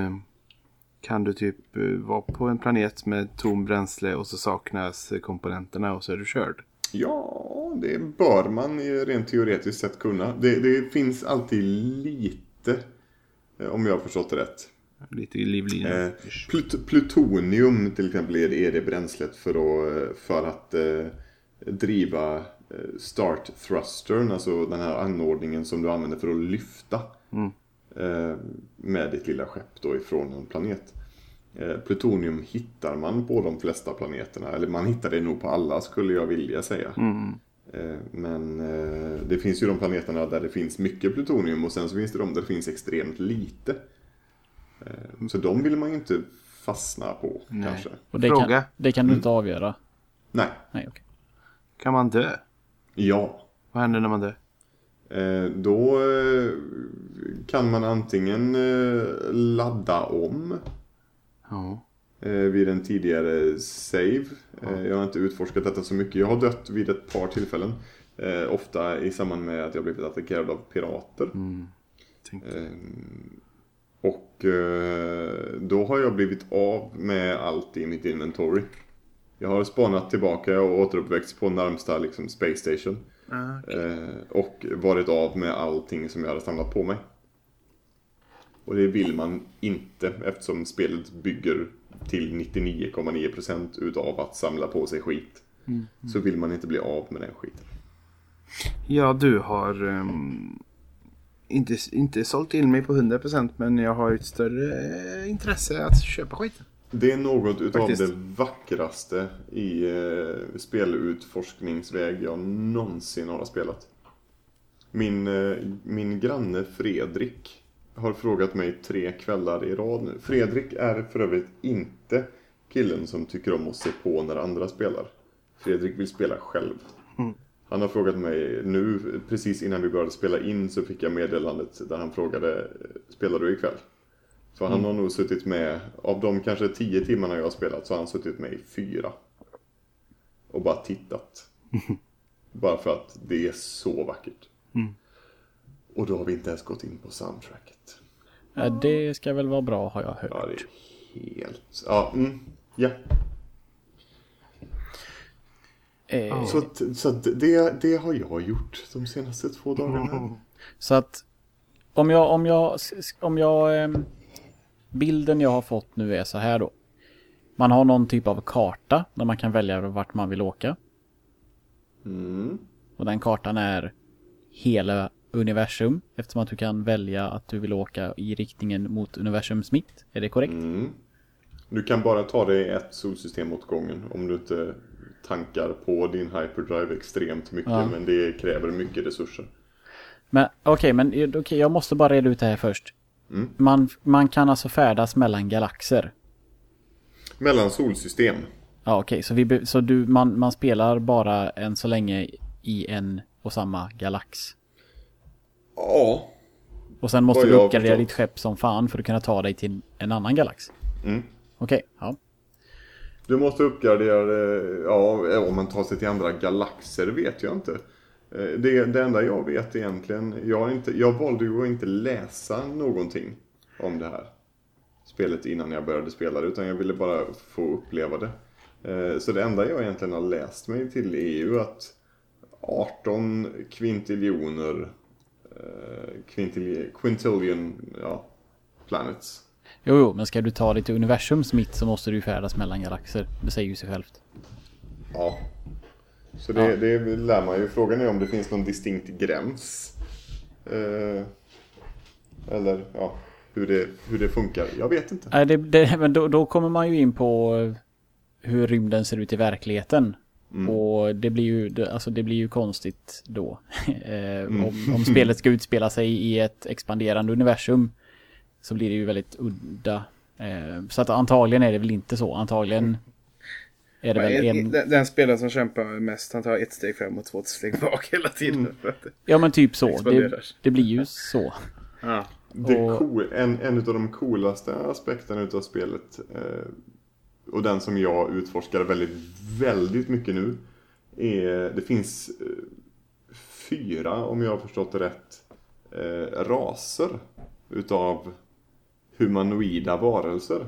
kan du typ eh, vara på en planet med tom bränsle och så saknas eh, komponenterna och så är du körd. Ja, det bör man rent teoretiskt sett kunna. Det, det finns alltid lite, eh, om jag har förstått det rätt. Lite i livlinan. Eh, plut plutonium till exempel är det, bränslet för att, för att eh, driva eh, start thrustern, alltså den här anordningen som du använder för att lyfta eh, med ditt lilla skepp då ifrån en planet. Eh, plutonium hittar man på de flesta planeterna, eller man hittar det nog på alla skulle jag vilja säga. Eh, Men eh, det finns ju de planeterna där det finns mycket plutonium och sen så finns det de där det finns extremt lite. Så de vill man ju inte fastna på kanske. Och det Fråga. kan, det kan du Mm. inte avgöra? Nej, Nej, okej. Kan man dö? ja. Vad händer när man dör? Då kan man antingen ladda om Ja. eh, vid en tidigare save. Eh, Jag har inte utforskat detta så mycket. Jag har dött vid ett par tillfällen. Eh, Ofta i samband med att jag blivit attackerad av pirater. Tänkte. Eh, Och då har jag blivit av med allt i mitt inventory. Jag har spanat tillbaka och återuppväxt på närmsta liksom, space station. Ah, Eh, och varit av med allting som jag hade samlat på mig. Och det vill man inte eftersom spelet bygger till 99,9% utav att samla på sig skit. Så vill man inte bli av med den skiten. Ja, du har ehm, inte, inte sålt in mig på 100% men jag har ett större eh, intresse att köpa skiten. Det är något utav Faktiskt. det vackraste i eh, spelutforskningsväg jag någonsin har spelat. Min, eh, min granne Fredrik har frågat mig tre kvällar i rad nu. Fredrik är för övrigt inte killen som tycker om att se på när andra spelar. Fredrik vill spela själv. Han har frågat mig nu, precis innan vi började spela in så fick jag meddelandet där han frågade Spelar du ikväll? Så han har nog suttit med, av de kanske tio timmarna jag har spelat så har han suttit med i fyra. Och bara tittat. bara för att det är så vackert. Och då har vi inte ens gått in på soundtracket. Ja, det ska väl vara bra har jag hört. Ja, det är helt... Ja, mm, ja. Eh, Så, att, så att det, det har jag gjort de senaste två dagarna. Så att om jag, om jag, om jag, ehm, bilden jag har fått nu är så här då. Man har någon typ av karta där man kan välja vart man vill åka. Mm. Och den kartan är hela universum eftersom att du kan välja att du vill åka i riktningen mot universums mitt. Är det korrekt? Mm. Du kan bara ta dig ett solsystem åt gången om du inte tankar på din hyperdrive extremt mycket. Ja. Men det kräver mycket resurser. Men okej, men eh, okej, jag måste bara reda ut det här först. Man, man kan alltså färdas mellan galaxer. Mellan solsystem. Ja okej, så, vi, så du, man, man spelar bara än så länge i en och samma galax. Ja. Och sen måste du uppgradera ditt skepp som fan för att kunna ta dig till en annan galax. Mm. Okej, ja. Du måste uppgradera det, ja om man tar sig till andra galaxer vet jag inte. Eh, Det, det enda jag vet egentligen, jag, inte, jag valde ju att inte läsa någonting. om det här spelet innan jag började spela det. Utan jag ville bara få uppleva det. Eh, så det enda jag egentligen har läst mig till är ju att 18 kvintiljoner eh, quintillion, quintillion ja, planets. Jo, jo, men ska du ta dig till universums mitt så måste du ju färdas mellan galaxer. Det säger ju sig självt. Ja. Så det, Ja. det lär man ju. Frågan är om det finns någon distinkt gräns. Eh, eller ja, hur det, hur det funkar. Jag vet inte. Nej, det, det, men då, då kommer man ju in på eh, hur rymden ser ut i verkligheten. Och det blir ju, alltså det blir ju konstigt då. Eh, om, om spelet ska utspela sig i ett expanderande universum så blir det ju väldigt udda. Eh, så att antagligen är det väl inte så. Antagligen är det väl en... Den, den spelaren som kämpar mest, han tar ett steg fram och två steg bak hela tiden. Att, Ja men typ så. Det, det blir ju så. ja. Det Och- cool, en, en av de coolaste aspekterna utav spelet eh, och den som jag utforskar väldigt, väldigt mycket nu är, det finns eh, fyra, om jag har förstått det rätt, eh, raser utav humanoida varelser.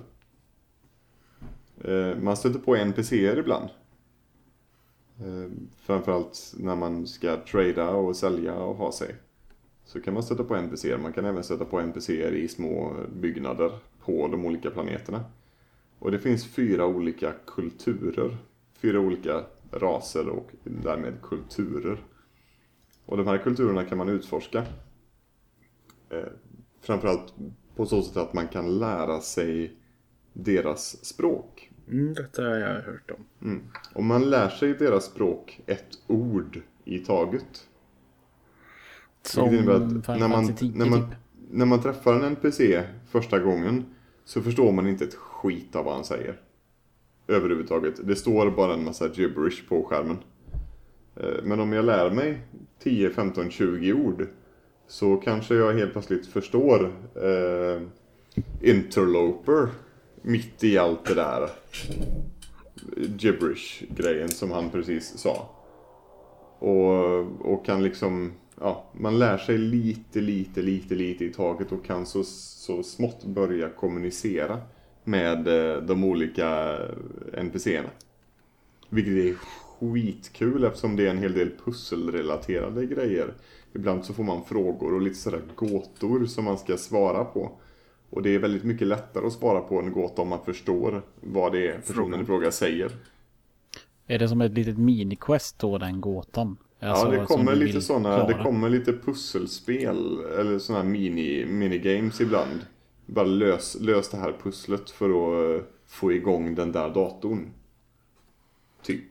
Eh, man stöter på NPCer ibland. Eh, framförallt när man ska trada och sälja och ha sig. Så kan man stöta på NPCer. Man kan även stöta på NPCer i små byggnader på de olika planeterna. Och det finns fyra olika kulturer. Fyra olika raser och därmed kulturer. Och de här kulturerna kan man utforska. Eh, framförallt på så sätt att man kan lära sig deras språk. Mm, detta har jag hört om. Mm. Om man lär sig deras språk ett ord i taget. Som Vilket innebär att när man, Fantasy 10 när, man, typ. när man träffar en NPC första gången så förstår man inte ett skit av vad han säger. Överhuvudtaget. Det står bara en massa gibberish på skärmen. Eh, men om jag lär mig 10, 15, 20 ord så kanske jag helt plötsligt förstår eh, interloper mitt i allt det där gibberish-grejen som han precis sa. Och, och kan liksom, ja, man lär sig lite, lite, lite, lite i taget och kan så, så smått börja kommunicera med eh, de olika NPCerna. Vilket är skitkul eftersom det är en hel del pusselrelaterade grejer. Ibland så får man frågor och lite sådär gåtor som man ska svara på. Och det är väldigt mycket lättare att svara på en gåta om man förstår vad det är personen i fråga säger. Är det som ett litet mini-quest då, den gåtan? Alltså, ja, det kommer lite sådana, det klara? kommer lite pusselspel eller sådana mini, minigames ibland. Bara lös, lös det här pusslet för att eh, få igång den där datorn. Typ.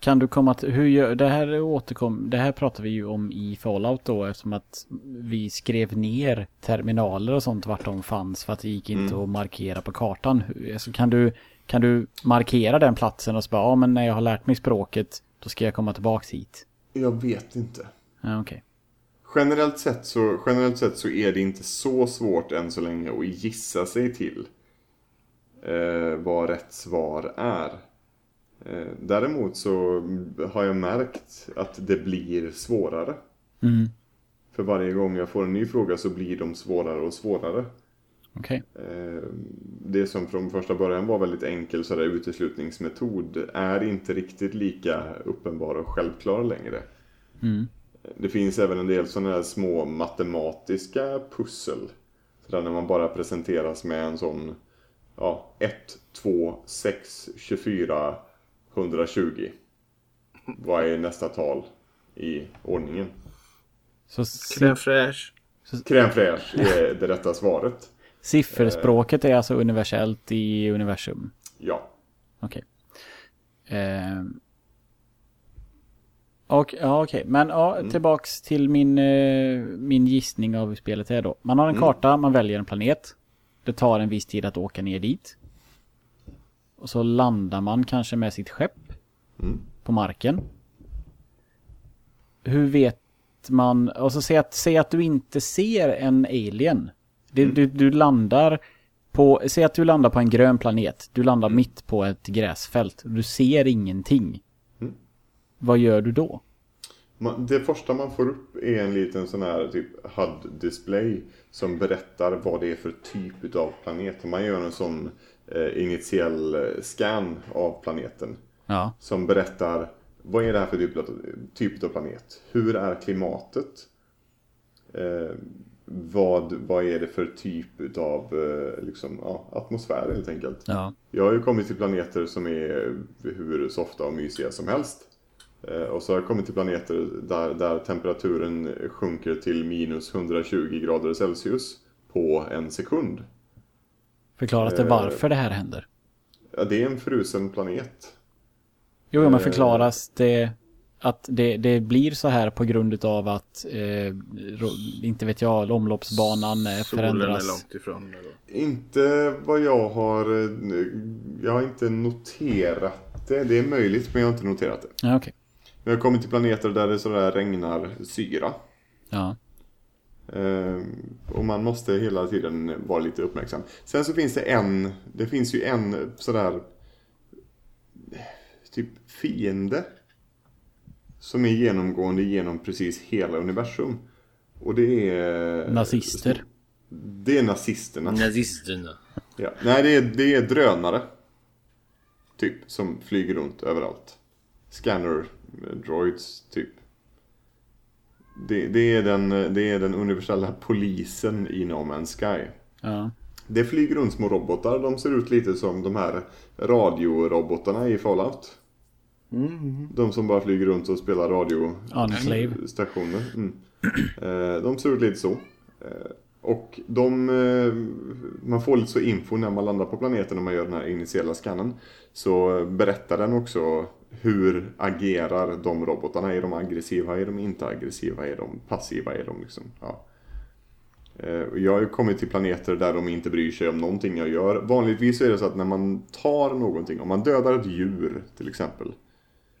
Kan du komma till, hur gör, det här återkom, det här pratar vi ju om i Fallout då eftersom att vi skrev ner terminaler och sånt vart de fanns för att det gick inte Mm. att markera på kartan. Hur- Alltså, kan, du, kan du markera den platsen och så bara, ja men när jag har lärt mig språket då ska jag komma tillbaks hit. Jag vet inte. Ja, okej. Generellt sett, så, generellt sett så är det inte så svårt än så länge att gissa sig till eh, vad rätt svar är. Eh, däremot så har jag märkt att det blir svårare. Mm. För varje gång jag får en ny fråga så blir de svårare och svårare. Okej. Eh, Det som från första början var väldigt enkel sådär uteslutningsmetod är inte riktigt lika uppenbar och självklar längre. Mm. Det finns även en del sådana här små matematiska pussel. Sådär när man bara presenteras med en sån ja, 1, 2, 6, 24, 120. Vad är nästa tal i ordningen? Så Crème fraîche. Crème fraîche är det rätta svaret. sifferspråket är alltså universellt i universum? Ja. Okej. Eh, och, ja, okej. Men ja, tillbaks till min, eh, min gissning av hur spelet är då. Man har en karta, man väljer en planet. Det tar en viss tid att åka ner dit. Och så landar man kanske med sitt skepp på marken. Hur vet man, och så säg att, säg att du inte ser en alien. Du, du, du landar på, säg att du landar på en grön planet. Du landar mitt på ett gräsfält. Du ser ingenting. Vad gör du då? Det första man får upp är en liten sån här typ HUD-display som berättar vad det är för typ av planet. Man gör en sån eh, initiell eh, scan av planeten. Ja. Som berättar vad är det här för typ av, typ av planet? Hur är klimatet? Eh, vad, vad är det för typ av eh, liksom, ja, atmosfär helt enkelt? Ja. Jag har ju kommit till planeter som är hur softa och mysiga som helst. Eh, och så har jag kommit till planeter där, där temperaturen sjunker till minus 120 grader Celsius på en sekund. Förklaras det Eh. varför det här händer? Ja, det är en frusen planet. Jo, men Eh. förklaras det att det, det blir så här på grund av att, eh, inte vet jag, omloppsbanan eh, Solen är förändras? långt ifrån. Eller? Inte vad jag har... Jag har inte noterat det. Det är möjligt, men jag har inte noterat det. Ja, okej. Jag har kommit till planeter där det sådär regnar syra. Ja. Eh, och man måste hela tiden vara lite uppmärksam. Sen så finns det en, det finns ju en sådär typ fiende. Som är genomgående genom precis hela universum. Och det är... Nazister. Det är nazisterna. Nazisterna. Ja. Nej, det är, det är drönare. Typ, som flyger runt överallt. Scanner droids, typ. Det, det, är den, det är den universella polisen i No Man's Sky. Ja. Det flyger runt små robotar. De ser ut lite som de här radiorobotarna i Fallout. De som bara flyger runt och spelar radio Enclave. stationer. Mm. Eh, de ser ut lite så. Eh, och de, eh, man får lite så info när man landar på planeten när man gör den här initiala skannen. Så berättar den också hur agerar de robotarna? Är de aggressiva? Är de inte aggressiva? Är de passiva? Är de liksom, ja. Eh, jag har ju kommit till planeter där de inte bryr sig om någonting jag gör. Vanligtvis är det så att när man tar någonting, om man dödar ett djur till exempel.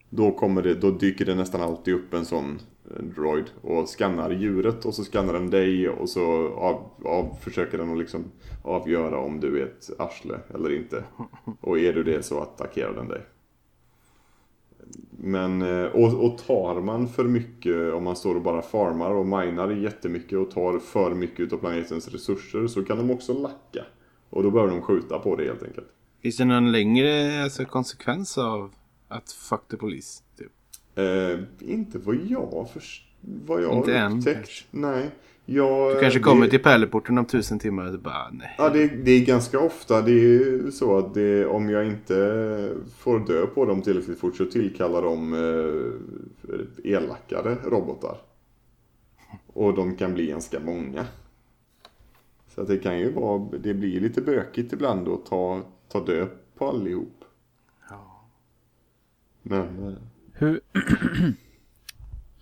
Då, kommer det, då dyker det nästan alltid upp en sån droid och skannar djuret och så skannar den dig och så av, av, försöker den att liksom avgöra om du är ett arsle eller inte. Och är du det så attackerar den dig. Men, eh, och, och tar man för mycket, om man står och bara farmar och minar jättemycket och tar för mycket av planetens resurser så kan de också lacka. Och då behöver de skjuta på det helt enkelt. Finns det någon längre alltså, konsekvens av att fuck the police? Typ? Eh, inte vad jag först, vad jag Inte har än, upptäckt. kanske. Nej. Jag, Du kanske det- kommer till pärleporten om tusen timmar och bara nej. Ja, det, det är ganska ofta. Det är ju så att det, om jag inte får dö på dem tillräckligt fort så tillkallar de eh, elakare robotar. Och de kan bli ganska många. Så att det kan ju vara, det blir lite bökigt ibland att ta, ta död på allihop. Ja. Men, eh, Hur...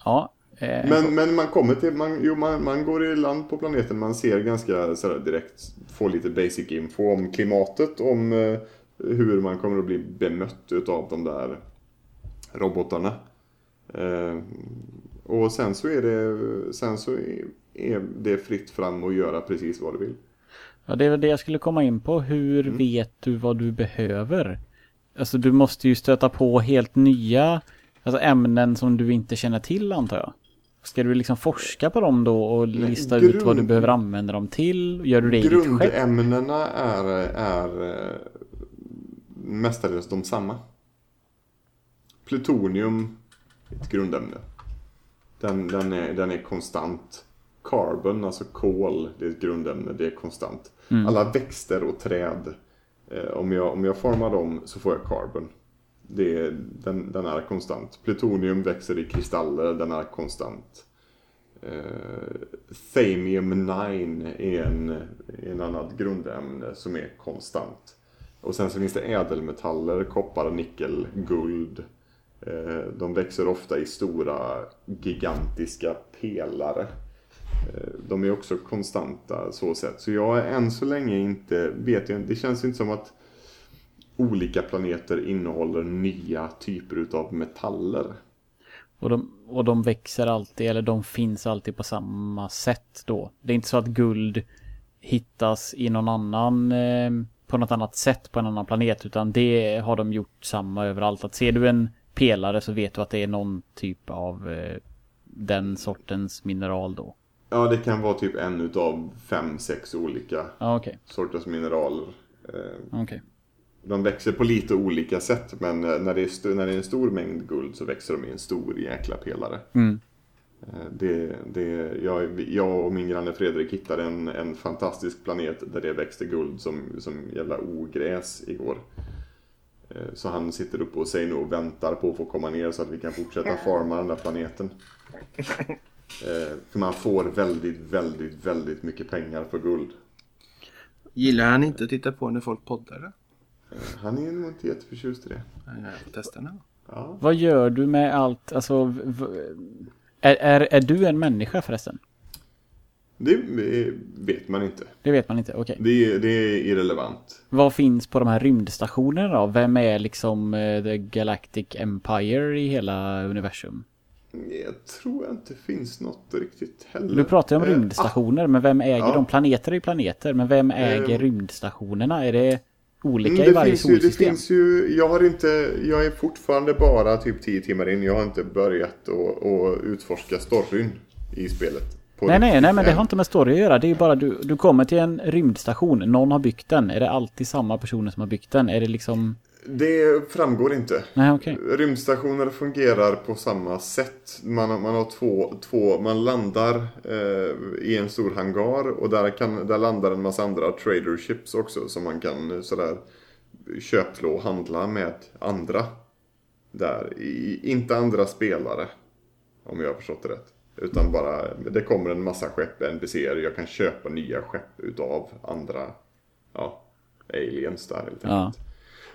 ja. Eh, men, men man kommer till, man, jo, man, man går i land på planeten, man ser ganska sådär direkt, får lite basic info om klimatet, om eh, hur man kommer att bli bemött utav de där robotarna. Eh, och sen så är det, sen så är, är det fritt fram att göra precis vad du vill. Ja, det är väl det jag skulle komma in på. Hur Mm. vet du vad du behöver? Alltså du måste ju stöta på helt nya alltså, ämnen som du inte känner till antar jag. Ska du liksom forska på dem då och lista ut vad du grund- behöver använda dem till? Gör du det? Grundämnena är, är eh, mestadels de samma. Plutonium är ett grundämne. Den, den, är, den är konstant. Carbon, alltså kol, det är ett grundämne, det är konstant. Alla växter och träd, eh, om, jag, om jag formar dem så får jag carbon. Det den, den är konstant. Plutonium växer i kristaller, den är konstant. Uh, Thamium 9 är en, en annat grundämne som är konstant. Och sen så finns det ädelmetaller, koppar, nickel, guld. Eh, de växer ofta i stora gigantiska pelare. Eh, de är också konstanta så sätt. Så jag är än så länge inte, vet jag Det känns inte som att olika planeter innehåller nya typer utav metaller. Och de, och de växer alltid, eller de finns alltid på samma sätt då. Det är inte så att guld hittas i någon annan, eh, på något annat sätt på en annan planet, utan det har de gjort samma överallt. Att ser du en pelare så vet du att det är någon typ av eh, den sortens mineral då? Ja, det kan vara typ en utav fem, sex olika Ja, okej. sorters mineraler. Eh, Okej. De växer på lite olika sätt, men eh, när det, är st- när det är en stor mängd guld så växer de i en stor jäkla pelare. Mm. Eh, Det, det, jag, jag och min granne Fredrik hittade en, en fantastisk planet där det växte guld som, som jävla ogräs igår. Eh, Så han sitter uppe och säger nu och väntar på att få komma ner så att vi kan fortsätta farma den där planeten. För man får väldigt, väldigt, väldigt mycket pengar för guld. Gillar han inte att titta på när folk poddar? Eh, Han är nog inte jätteförtjust i det. Ja, Jag får testa nu. Ja. Vad gör du med allt, alltså... Är, är, är du en människa förresten? Det vet man inte. Det vet man inte, okej. Det, är- det är irrelevant. Vad finns på de här rymdstationerna då? Vem är liksom eh, The Galactic Empire i hela universum? Jag tror inte det finns något riktigt heller. Du pratar ju om Eh, rymdstationer, men vem äger Ja. de? Planeter är planeter, men vem äger Eh. rymdstationerna? Är det olika Mm, i varje finns ju, det solsystem? finns ju, jag har inte, jag är fortfarande bara typ 10 timmar in. Jag har inte börjat att utforska storyn i spelet. Nej, nej, nej, men det har inte med story att göra. Det är ju bara du, du kommer till en rymdstation, någon har byggt den. Är det alltid samma personer som har byggt den? Är det liksom... Det framgår inte. Nej, okej. Rymdstationer fungerar på samma sätt. Man, har- man har två, två man landar eh, i en stor hangar och där, kan, där landar en massa andra traderships också som man kan eh, sådär köpslå och handla med andra. Där, i, inte andra spelare. Om jag har förstått det rätt. Utan bara, det kommer en massa skepp, NPCer, jag kan köpa nya skepp utav andra, ja, aliens där helt enkelt. Ja.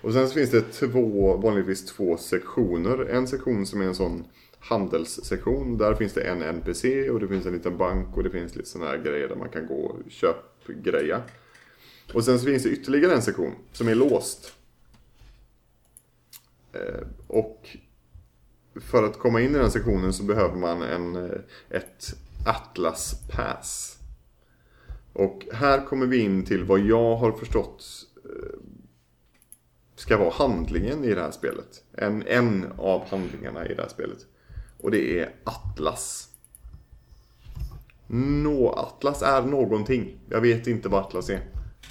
Och sen så finns det två, vanligtvis två sektioner. En sektion som är en sån handelssektion. Där finns det en NPC och det finns en liten bank och det finns lite sådana här grejer där man kan gå och köpgreja. Och sen så finns det ytterligare en sektion som är låst. Eh, och för att komma in i den sektionen så behöver man en, eh, ett Atlas Pass. Och här kommer vi in till vad jag har förstått eh, ska vara handlingen i det här spelet. En, en av handlingarna i det här spelet. Och det är Atlas. Nå, Atlas är någonting. Jag vet inte vad Atlas är.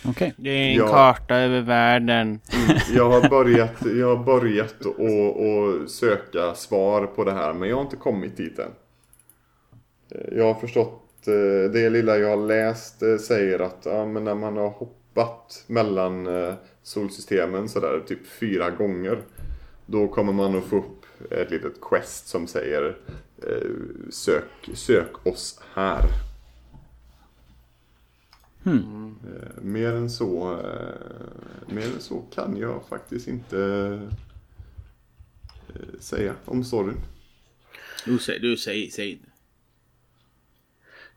Okej. Det är en Ja. karta över världen. Jag har börjat, jag har börjat att att söka svar på det här men jag har inte kommit dit än. Jag har förstått, eh, det lilla jag har läst eh, säger att ja, men när man har hoppat mellan eh, solsystemen sådär typ fyra gånger. Då kommer man att få upp ett litet quest som säger eh, sök, sök oss här. Hmm. Eh, Mer än så eh, Mer än så kan jag faktiskt inte eh, säga om storyn. Du säger, du säger, säger.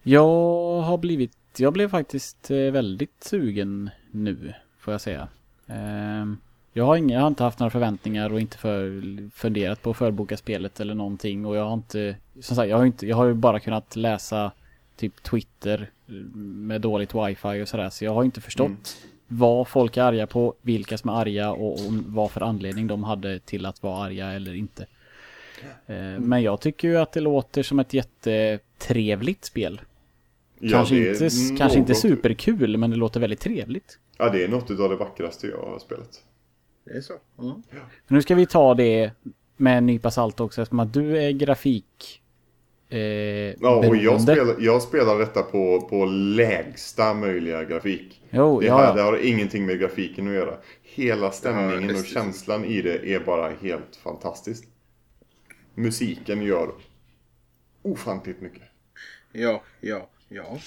Jag har blivit, jag blev faktiskt väldigt sugen nu, får jag säga. Ehm, Jag har, inga, jag har inte haft några förväntningar och inte för, funderat på att förboka spelet eller någonting och jag har inte, som sagt, jag har inte, jag har ju bara kunnat läsa typ Twitter med dåligt wifi och sådär så jag har inte förstått vad folk är arga på, vilka som är arga och, och vad för anledning de hade till att vara arga eller inte. Eh, Men jag tycker ju att det låter som ett jättetrevligt spel. Ja, Kanske, inte, kanske inte superkul, men det låter väldigt trevligt. Ja, det är något av det vackraste jag har spelat. Det är så? Mm. Nu ska vi ta det med en nypa salt också, eftersom att du är grafik... Eh, Ja, och jag spelar, jag spelar detta på, på lägsta möjliga grafik. Jo, det, ja, här, ja. det har ingenting med grafiken att göra. Hela stämningen Ja, och känslan i det är bara helt fantastiskt. Musiken gör ofantligt mycket. Ja, ja, ja.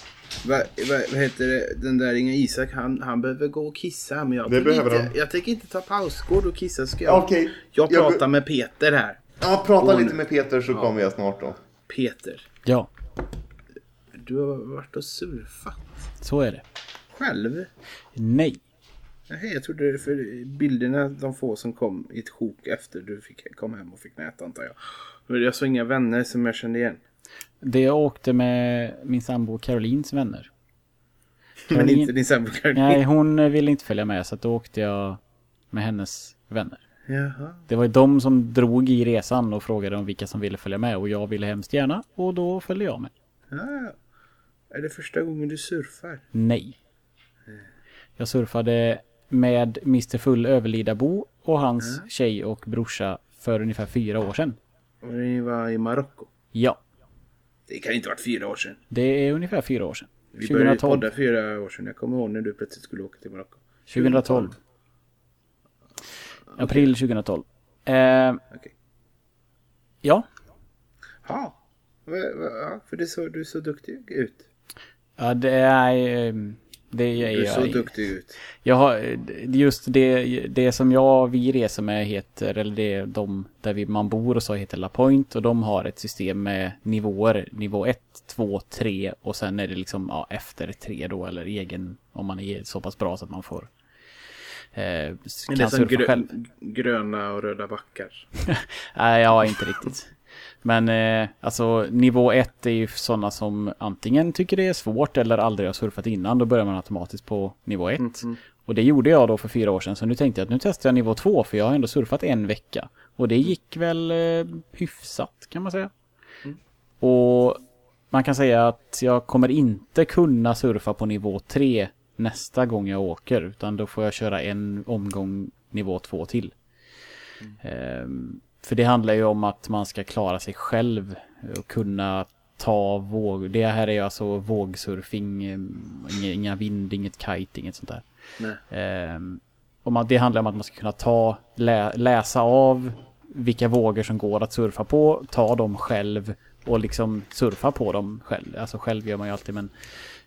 Vad va, vad heter det? Den där Inga Isak, han, han behöver gå och kissa. Men jag, Det tänker behöver inte, han. jag tänker inte ta paus. Går du och kissa ska jag. Okej. Jag Jag pratar med Peter här. Ja, prata Och lite med Peter så kommer jag snart då. Peter, Ja, du har varit och surfat. så är det. Själv? Nej. Nej, jag trodde det för bilderna, de få som kom i ett sjok efter du fick, kom hem och fick nät antar jag. Men Jag såg inga vänner som jag kände igen. Det jag åkte med min sambo Carolines vänner. Men Caroline- inte din sambo Caroline. Nej, hon ville inte följa med så då åkte jag med hennes vänner. Jaha. Det var ju de som drog i resan och frågade om vilka som ville följa med och jag ville hemskt gärna och då följde jag med. Ja. Är det första gången du surfar? Nej. Jag surfade med Mr Full Överlidabo och hans tjej och brorsa för ungefär fyra år sedan. Och ni var i Marocko? Ja, Det kan inte ha varit fyra år sedan. det är ungefär fyra år sedan. Vi började 2012. podda fyra år sedan. Jag kommer ihåg när du plötsligt skulle åka till Marocko. 2012. April 2012. Eh, Okej. ja, Ja. För det så, du så duktig ut. ja, det är... Det är Du är så jag. duktig ut. Jag har, just det, det som jag, vi reser med heter, eller det de där vi, man bor och så heter La Point och de har ett system med nivåer. Nivå 1, 2, 3 och sen är det liksom ja, efter 3 då eller egen om man är så pass bra så att man får eh, Det kan är som grö, själv. gröna och röda backar. Nej, ja, inte riktigt. Men eh, alltså nivå 1 är ju sådana som antingen tycker det är svårt eller aldrig har surfat innan. Då börjar man automatiskt på nivå 1. Och det gjorde jag då för fyra år sedan. Så nu tänkte jag att nu testar jag nivå 2 för jag har ändå surfat en vecka. Och det gick väl eh, hyfsat kan man säga. Och man kan säga att jag kommer inte kunna surfa på nivå 3 nästa gång jag åker. Utan då får jag köra en omgång nivå 2 till. Ehm, för det handlar ju om att man ska klara sig själv och kunna ta våg. Det här är alltså vågsurfing, ehm, inga, vind, inget kite, inget sånt där. Ehm, och man, det handlar om att man ska kunna ta, lä, läsa av vilka vågor som går att surfa på, ta dem själv och liksom surfa på dem själv. Alltså själv gör man ju alltid men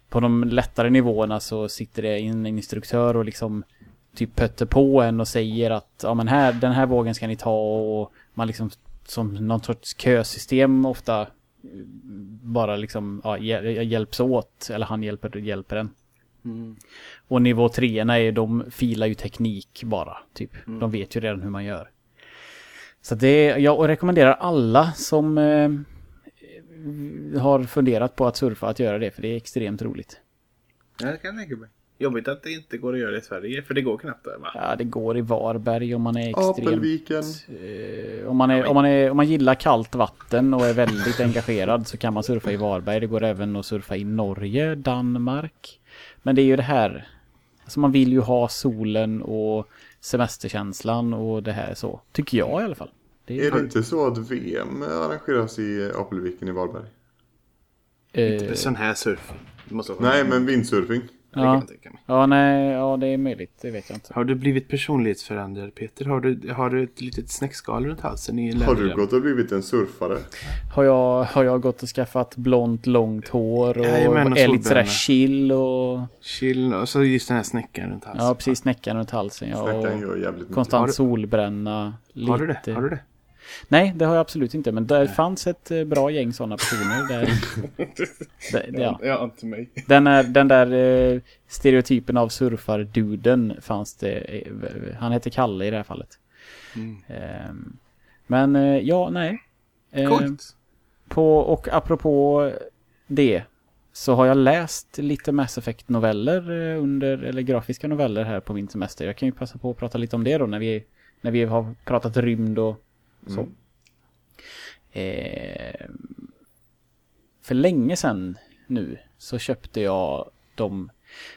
på de lättare nivåerna så sitter det en instruktör och liksom typ pötter på en och säger att ja men här, den här vågen ska ni ta och man liksom som någon sorts kösystem ofta bara liksom ja, hjäl- hjälps åt eller han hjälper, hjälper en. Och nivå 3 är de filar ju teknik bara. Typ. De vet ju redan hur man gör. Så det, jag rekommenderar alla som eh, har funderat på att surfa att göra det. För det är extremt roligt. Ja, det kan jag tänka mig. Jobbigt att det inte går att göra det i Sverige, för det går knappt där va? Ja, det går i Varberg om man är extremt... Apelviken. Eh, om, man är, om, man är, om man gillar kallt vatten och är väldigt engagerad så kan man surfa i Varberg. Det går även att surfa i Norge, Danmark. Men det är ju det här. Alltså man vill ju ha solen och semesterkänslan och det här så. Tycker jag i alla fall. Det Är det inte så att VM arrangeras i Apelviken i Varberg? Det eh, är sån här surf. Nej, men vindsurfing. Det kan ja. jag tänka mig. ja, nej, ja, det är möjligt. Det vet jag inte. Har du blivit personlighetsförändrad Peter? Har du, har du ett litet snäckskal runt halsen i Har du gått och blivit en surfare? Har jag, har jag gått och skaffat blont, långt hår och Jajamän, och är lite sådär chill och... Chill och så just den här snäckan runt halsen. Ja, precis. Snäckan runt halsen. Ja, Snackan och gör jävligt mycket. konstant du- solbränna. Lite. Har du det? Har du det? Nej, det har jag absolut inte. Men där fanns ett eh, bra gäng sådana personer. Där, där, ja. Ja, inte mig. den, är, den där eh, stereotypen av surfarduden fanns det. eh, Han heter Kalle i det här fallet. Mm. Ehm, men ja, nej. Ehm, Coolt. på, och apropå det. Så har jag läst lite Mass Effect-noveller under, eller grafiska noveller här på min semester. Jag kan ju passa på att prata lite om det då när vi, när vi har pratat rymd och så. Eh, för länge sedan nu så köpte jag de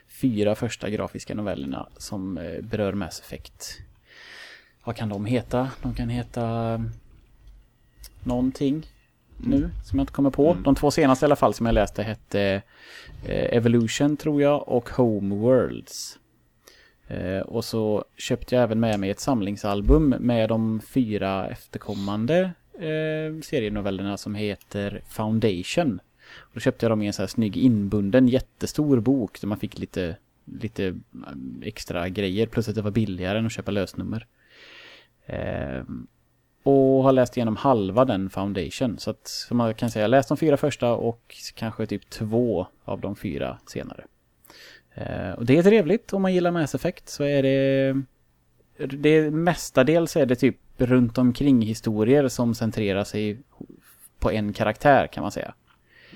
fyra första grafiska novellerna som eh, berör Mass Effect. Vad kan de heta? De kan heta någonting nu som jag inte kommer på. De två senaste i alla fall som jag läste hette eh, Evolution tror jag och Homeworlds. Eh, och så köpte jag även med mig ett samlingsalbum med de fyra efterkommande eh, serienovellerna som heter Foundation. Och då köpte jag dem i en så här snygg inbunden jättestor bok där man fick lite, lite eh, extra grejer plus att det var billigare än att köpa lösnummer. Eh, och har läst igenom halva den Foundation. Så att som man kan säga, jag läst de fyra första och kanske typ två av de fyra senare. Eh, och det är trevligt om man gillar Mass Effect så är det... Det mestadels är det typ runt omkring historier som centrerar sig på en karaktär kan man säga.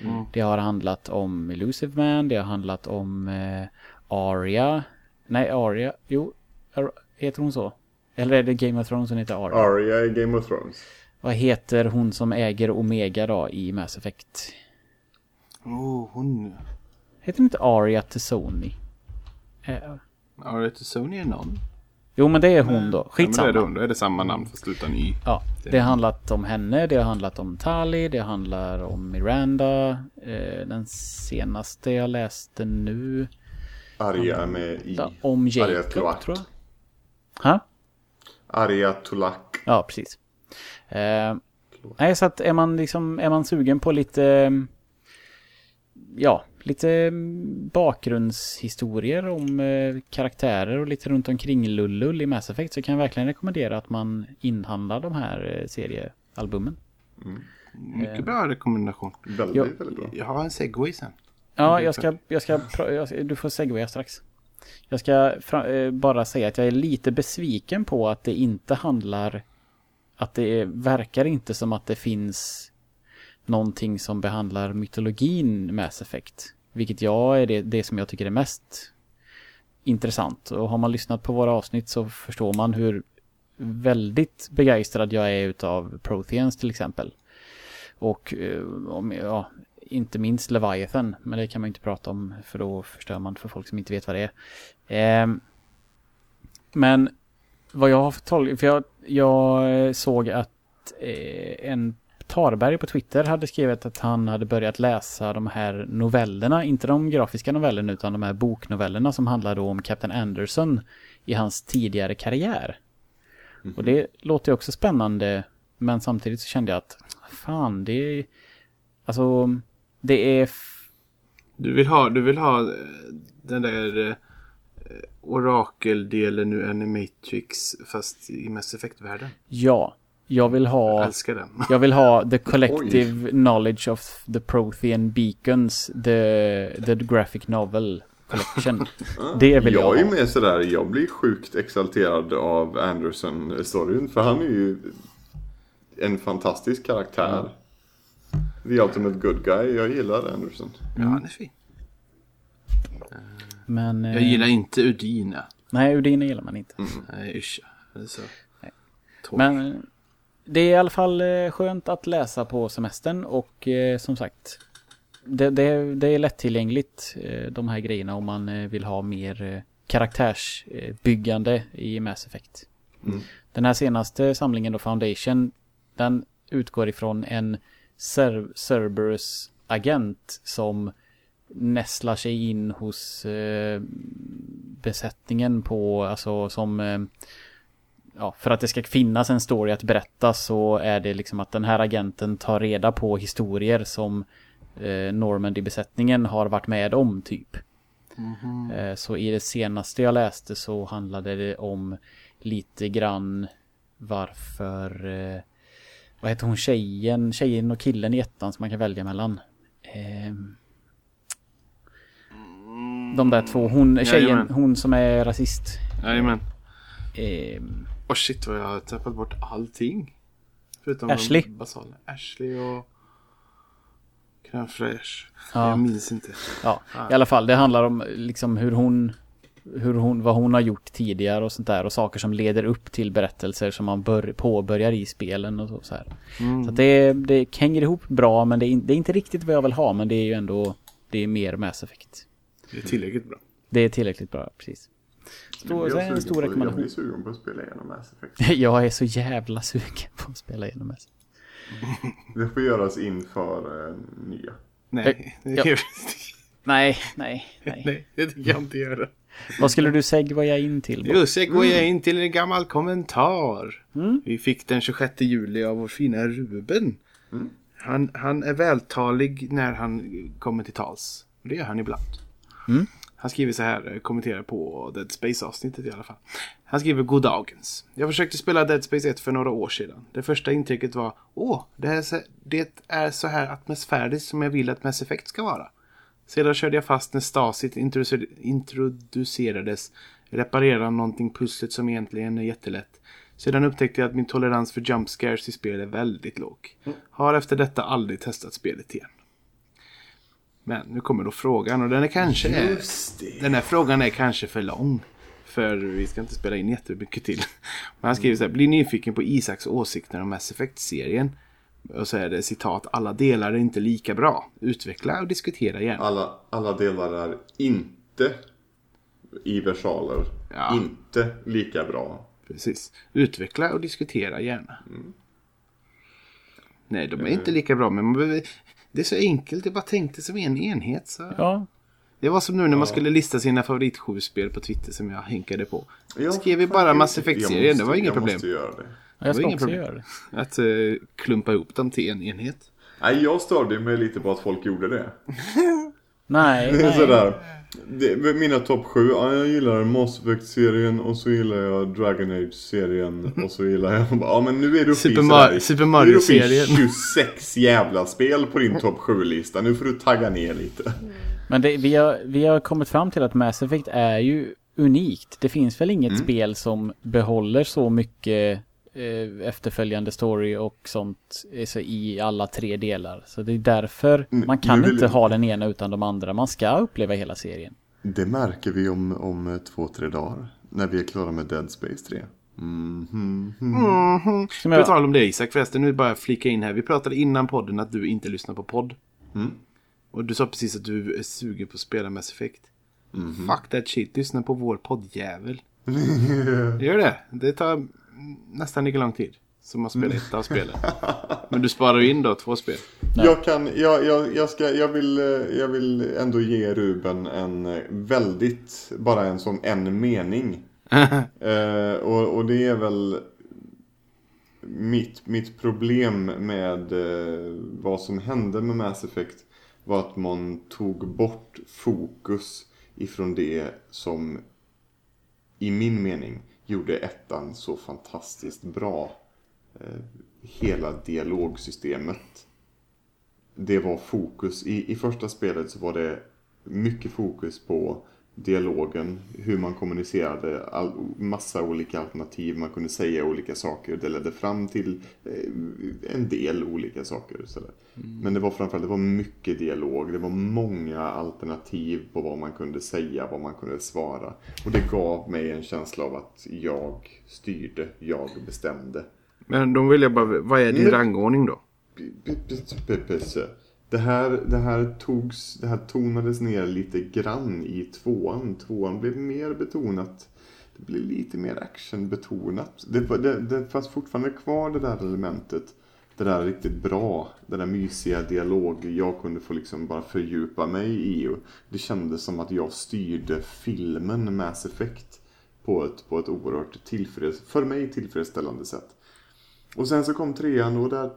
Mm. Det har handlat om Elusive Man, det har handlat om eh, Arya. Nej, Arya. Jo, heter hon så? Eller är det Game of Thrones som heter Arya? Arya i Game of Thrones. Vad heter hon som äger Omega då i Mass Effect? Oh, hon... Heter inte Arya Tessoni? Eh, heter Sony är någon. Jo men det är hon då. Ja, men Skitsamma. då är det hon. Då är det samma namn fast utan Y. Ja, det har handlat om henne, det har handlat om Tali, det handlar om Miranda. Eh, den senaste jag läste nu Arya med I. om Jacob tror jag. Ha? Arya Tolak. Ja, precis. Eh, nej, så att är man liksom, är man sugen på lite, ja, lite mm, bakgrundshistorier om eh, karaktärer och lite runt omkring lullull i Mass Effect så kan jag verkligen rekommendera att man inhandlar de här eh, seriealbumen. Mycket bra rekommendation. Väldigt, Ja. väldigt bra. Jag har en segway sen. Ja, jag ska, jag ska, jag ska du får segwaya strax. Jag ska fra, eh, bara säga att jag är lite besviken på att det inte handlar, att det verkar inte som att det finns någonting som behandlar mytologin Mass Effect. Vilket jag är det, det som jag tycker är mest intressant. Och har man lyssnat på våra avsnitt så förstår man hur väldigt begeistrad jag är utav Protheans till exempel. Och eh, om, ja, inte minst Leviathan, men det kan man inte prata om för då förstör man för folk som inte vet vad det är. Ehm, men vad jag har för tolk, för jag, jag såg att eh, en Tarberg på Twitter hade skrivit att han hade börjat läsa de här novellerna, inte de grafiska novellerna utan de här boknovellerna som handlar då om Captain Anderson i hans tidigare karriär. Och det låter ju också spännande, men samtidigt så kände jag att fan, det är alltså det är Du vill ha, du vill ha eh, den där eh, orakeldelen ur Animatrix fast i Mass Effect-världen. ja, jag vill Jag ha älskar den. jag vill ha the collective knowledge of the Prothean beacons, the the graphic novel collection. Det vill jag, jag är ha. med sådär, jag blir sjukt exalterad av Anderson-storyn. För han är ju en fantastisk karaktär. The ultimate good guy. Jag gillar Anderson. Ja, han är fin. Men eh, Jag gillar inte Udina. nej, Udine gillar man inte. Nej, usch. Det är så. Torr. Men eh, det är i alla fall eh, skönt att läsa på semestern och eh, som sagt det, det, det är lättillgängligt eh, de här grejerna om man vill ha mer karaktärsbyggande i Mass Effect. Mm. Den här senaste samlingen då, Foundation, den utgår ifrån en Cer- Cerberus agent som nästlar sig in hos eh, besättningen på, alltså som eh, ja, för att det ska finnas en story att berätta så är det liksom att den här agenten tar reda på historier som eh, Normandy-besättningen har varit med om typ. Eh, så i det senaste jag läste så handlade det om lite grann varför eh, vad heter hon tjejen, tjejen och killen i ettan som man kan välja mellan. Ehm, de där två, hon, tjejen, Jajamän. hon som är rasist. Jajamän. Ehm, Åh shit vad jag har tappat bort allting. Förutom Ashley. basala. Ashley och... Crème fraîche. Ja. Jag minns inte. Ja, i alla fall. Det handlar om liksom hur hon, hur hon, vad hon har gjort tidigare och sånt där. Och saker som leder upp till berättelser som man bör, påbörjar i spelen och så, så här. Så att det, det hänger ihop bra, men det är, det är inte riktigt vad jag vill ha. Men det är ju ändå, det är mer Mass Effect. Det är tillräckligt bra. Det är tillräckligt bra, precis. Stor, Jag så en stor på- Jag rekommendation. blir sugen på att spela igenom Mass Effect. Jag är så jävla sugen på att spela igenom Mass Effect. Det får göras inför eh, nya. Nej, det ja. kan jag Nej, nej, nej. Nej, det tänker jag inte göra. Vad skulle du segwaya in till? Bob? Jo, segway jag in till en gammal kommentar. Mm. Vi fick den 26 juli av vår fina Ruben. Han, han är vältalig när han kommer till tals. Det gör han ibland. Mm. Han skriver så här, eh, kommenterar på Dead Space avsnittet i alla fall. Han skriver god dagens. Jag försökte spela Dead Space 1 för några år sedan. Det första intrycket var Åh, det är, så, det är så här atmosfäriskt som jag vill att Mass Effect ska vara. Sedan körde jag fast när Stasit introducerades. Reparerade någonting pusslet som egentligen är jättelätt. Sedan upptäckte jag att min tolerans för jump scares i spel är väldigt låg. Har efter detta aldrig testat spelet igen. Men nu kommer då frågan och den är kanske är, Just det. Den här frågan är kanske för lång. För vi ska inte spela in jättemycket till. Men han skriver så här, bli nyfiken på Isaks åsikter om Mass Effect-serien. Och så är det citat, alla delar är inte lika bra. Utveckla och diskutera gärna. Alla, alla delar är inte i versaler. Ja. Inte lika bra. Precis. Utveckla och diskutera gärna. Mm. Nej, de är inte lika bra, men man behöver... det är så enkelt. Jag bara tänkte som en enhet. Så... Ja, Det var som nu när man skulle lista sina favoritsjuspel på Twitter som jag hänkade på. Ja, Skrev vi fan, bara jag- Mass jag Effect-serien, det var inget jag problem. måste göra det. jag ska också problem. göra det. Att uh, klumpa ihop dem till en enhet. Nej, jag störde mig lite på att folk gjorde det. Nej, Det är nej. sådär. Det, mina topp sju, ja, jag gillar Mass Effect-serien och så gillar jag Dragon Age-serien och så gillar jag... Ja men nu är du uppe Super Mar- Super Mario-serien. 26 jävla spel på din topp 7-lista. Nu får du tagga ner lite. Men det, vi, har, vi har kommit fram till att Mass Effect är ju unikt. Det finns väl inget spel som behåller så mycket efterföljande story och sånt eh, så i alla tre delar. Så det är därför man kan vill- inte ha den ena utan de andra. Man ska uppleva hela serien. Det märker vi om, om eh, två, tre dagar. När vi är klara med Dead Space 3. Mhm. Som På jag, tal om det Isak förresten, nu bara flika in här. Vi pratade innan podden att du inte lyssnar på podd. Mm. Och du sa precis att du är sugen på att spela Mass Effect. Mhm. Fuck that shit, lyssna på vår poddjävel. Gör det. Det tar nästan lika lång tid som att spela ett av spelen. Men du sparar ju in då två spel. Jag kan, jag, jag, jag ska, jag vill, eh, jag vill ändå ge Ruben en eh, väldigt, bara en som en mening. Eh, och, och det är väl mitt, mitt problem med eh, vad som hände med Mass Effect var att man tog bort fokus ifrån det som i min mening gjorde ettan så fantastiskt bra. Eh, hela dialogsystemet. Det var fokus. I, I första spelet så var det mycket fokus på dialogen, hur man kommunicerade, all, massa olika alternativ, man kunde säga olika saker. Det ledde fram till eh, en del olika saker. Sådär. Men det var framförallt det var mycket dialog, det var många alternativ på vad man kunde säga, vad man kunde svara. Och det gav mig en känsla av att jag styrde, jag bestämde. Men då vill jag bara, vad är din Men- rangordning då? Det här, det, här togs, det här tonades ner lite grann i tvåan. Tvåan blev mer betonat. Det blev lite mer actionbetonat. Det, det, det fanns fortfarande kvar det där elementet. Det där riktigt bra. Den där mysiga dialog jag kunde få liksom bara fördjupa mig i. Det kändes som att jag styrde filmen Mass Effect på ett, på ett oerhört tillfreds, för mig tillfredsställande sätt. Och sen så kom trean och där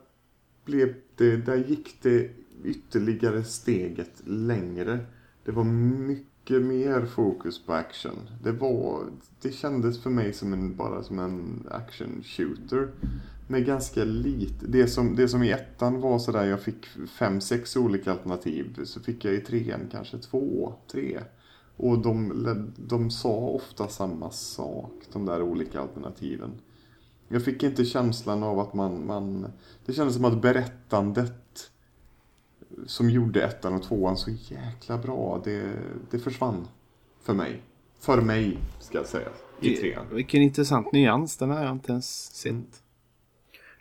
blev det, där gick det ytterligare steget längre. Det var mycket mer fokus på action. Det var, det kändes för mig som en, bara som en action shooter. Med ganska lite, det som, det som i ettan var sådär, jag fick fem, sex olika alternativ. Så fick jag i trean kanske två, tre. Och de, de sa ofta samma sak, de där olika alternativen. Jag fick inte känslan av att man, man... Det kändes som att berättandet som gjorde ettan och tvåan så jäkla bra, det, det försvann. För mig. För mig, ska jag säga. I trean. Vilken intressant nyans, den har jag inte ens sett.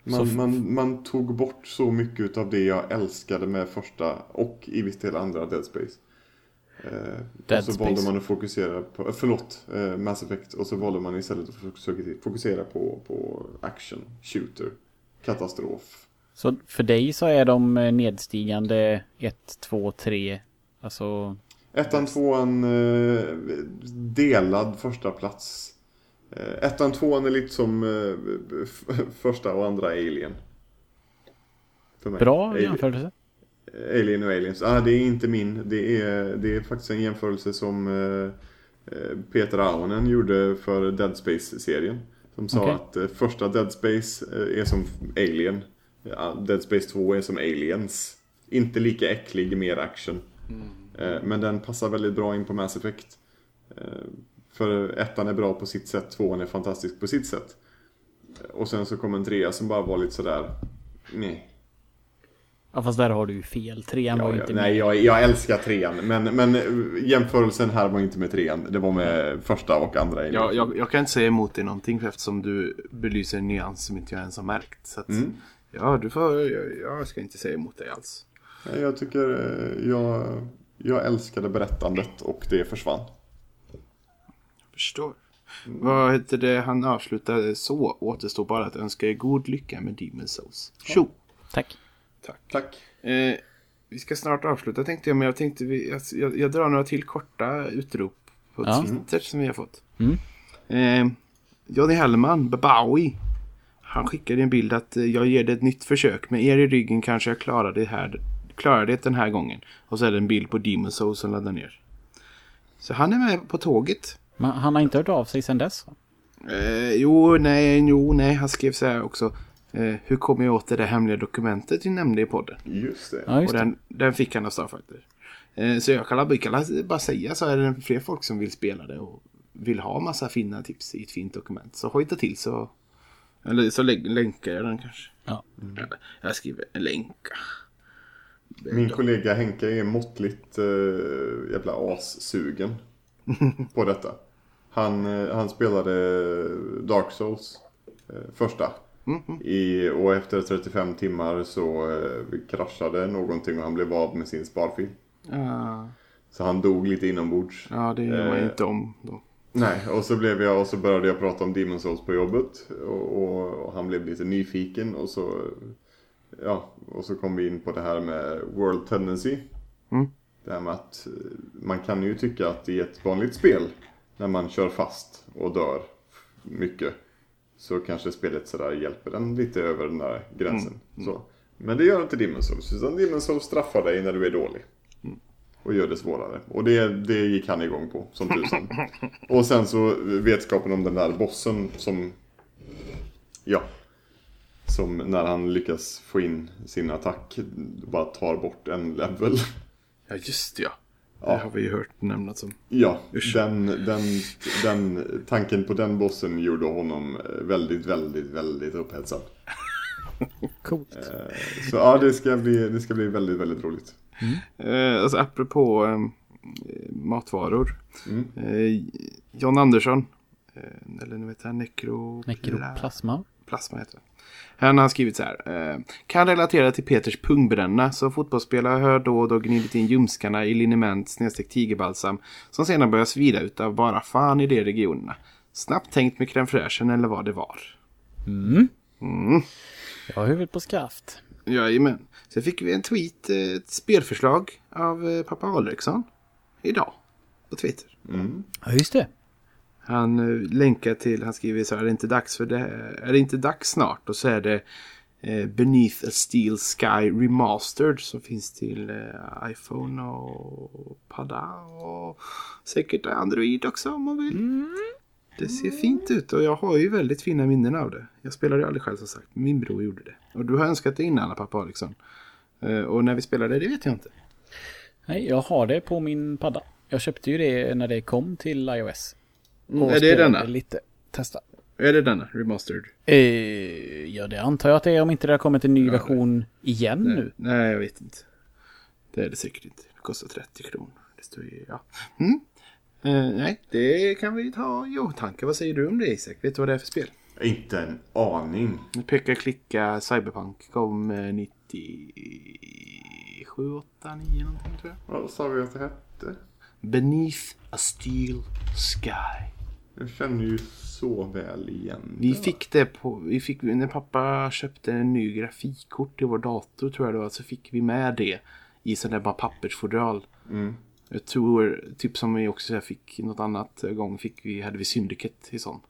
Man, man, man tog bort så mycket av det jag älskade med första och i viss del andra Dead Space. Eh, Dead och så Space. valde man att fokusera på, eh, förlåt, eh, Mass Effect. Och så valde man istället att fokusera på, på action, shooter, katastrof. Så för dig så är de eh, nedstigande 1, 2, 3. Alltså, Ettan, tvåan, eh, delad första plats. Eh, ettan, tvåan är lite som första och andra Alien. Bra Alien. jämförelse. Alien och Aliens. Ah, det är inte min. Det är, det är faktiskt en jämförelse som Peter Aunen gjorde för Dead Space-serien. Som sa Okej. att första Dead Space är som Alien. Ja, Dead Space 2 är som Aliens. Inte lika äcklig, mer action. Eh, men den passar väldigt bra in på Mass Effect. Eh, för ettan är bra på sitt sätt, tvåan är fantastisk på sitt sätt. Och sen så kom en trea som bara var lite sådär, nej. Ja fast där har du ju fel. Trean var Ja, ju ja, inte nej, med. jag, jag älskar trean. Men, men eh, jämförelsen här var inte med trean. Det var med första och andra. i- Jag, jag, kan inte säga emot dig någonting för eftersom du belyser en nyans som inte jag ens har märkt. Så att, Mm. Ja, du får, jag, jag ska inte säga emot dig alls. Nej, Jag tycker eh, jag, jag älskade berättandet och det försvann. Förstår. Vad heter det han avslutade så? Återstår bara att önska er god lycka med Demon Souls. Tjo! Tack. Tack. Tack. Eh, vi ska snart avsluta tänkte jag, men jag tänkte vi, jag, jag, jag drar några till korta utrop på Ja. Twitter som vi har fått. Mm. Eh, Johnny Hellman, Babawi. Han skickade en bild att eh, jag ger det ett nytt försök. Med er i ryggen kanske jag klarar det, här, klarar det den här gången. Och så är det en bild på Demon Souls som laddar ner. Så han är med på tåget. Men han har inte hört av sig sedan dess? Eh, jo, nej, jo, nej. Han skrev så här också. Eh, hur kommer jag åt det där hemliga dokumentet vi nämnde i podden? Just det. Ja, just och det. den, den fick han av Starfighter. Eh, så jag kan, kan bara säga så är det fler folk som vill spela det och vill ha massa fina tips i ett fint dokument. Så hojta till så... Eller så lä- länkar jag den kanske. Ja. Eller, jag skriver en länka. Min kollega Henke är måttligt uh, jävla assugen på detta. Han, eh, han spelade Dark Souls, eh, första. I, och efter 35 timmar så eh, kraschade någonting och han blev av med sin sparfil. Ja, Så han dog lite inombords. ja det gör man Eh. inte om då. Nej, och så, blev jag, och så började jag prata om Demon Souls på jobbet. Och, och, och han blev lite nyfiken och så... Ja, och så kom vi in på det här med World Tendency. Mm. Det här med att eh, man kan ju tycka att i ett vanligt spel, när man kör fast och dör mycket, så kanske spelet sådär hjälper den lite över den där gränsen. Så. Men det gör inte Demon Souls, utan Demon Souls straffar dig när du är dålig. Och gör det svårare. Och det, det gick han igång på, som tusan. och sen så vetskapen om den där bossen som... Ja. Som när han lyckas få in sin attack bara tar bort en level. Ja, just det, ja. Ja. Det har vi ju hört nämnas om. Ja, Usch. den, den, den tanken på den bossen gjorde honom väldigt, väldigt, väldigt upphetsad. Coolt. Så ja, det ska bli, det ska bli väldigt, väldigt roligt. Eh, alltså apropå eh, matvaror. Mm. Eh, John Andersson. Eh, eller nu vet jag, Necro... Nekroplasma. Plasma heter det. Han har skrivit så här. Eh, kan relatera till Peters pungbränna. Som fotbollsspelare har då och då gnidit in ljumskarna i liniment snedstreck tigerbalsam. Som sedan börjar svida utav bara fan i de regionerna. Snabbt tänkt med crème eller vad det var. Mm. Mm. Jag har huvudet på skaft. Jajamän. Sen fick vi en tweet, eh, ett spelförslag av eh, pappa Alriksson. Idag. På Twitter. Ja, just det. Han eh, länkar till, han skriver så här, är det inte dags för det Är det inte dags snart? Och så är det eh, Beneath a Steel Sky Remastered som finns till eh, iPhone och padda och säkert Android också om man vill. Det ser fint ut och jag har ju väldigt fina minnen av det. Jag spelade ju aldrig själv som sagt, min bror gjorde det. Och du har önskat det innan pappa Alexson. Eh, och när vi spelade det vet jag inte. Nej, jag har det på min padda. Jag köpte ju det när det kom till iOS. Mm, är det denna? Lite. Testa. Är det denna? Remastered? Eh, ja, det antar jag att det är om inte det har kommit en ny version igen nu. Nej, jag vet inte. Det är det säkert inte. Det kostar 30 kronor. Det står ju, ja. Mm. Eh, nej, det kan vi ta i åtanke. Vad säger du om det Isak? Vet du vad det är för spel? Inte en aning. Peka klicka Cyberpunk kom eh, 97, 8, 9 någonting tror jag. Vad sa vi att det hette? Beneath a Steel Sky. Jag känner ju så väl igen Vi det. fick det på, vi fick, när pappa köpte en ny grafikkort till vår dator tror jag det var, så fick vi med det i sån där bara pappersfodral. Mm. Jag tror, typ som vi också fick något annat gång, fick vi, hade vi Syndicate i sån.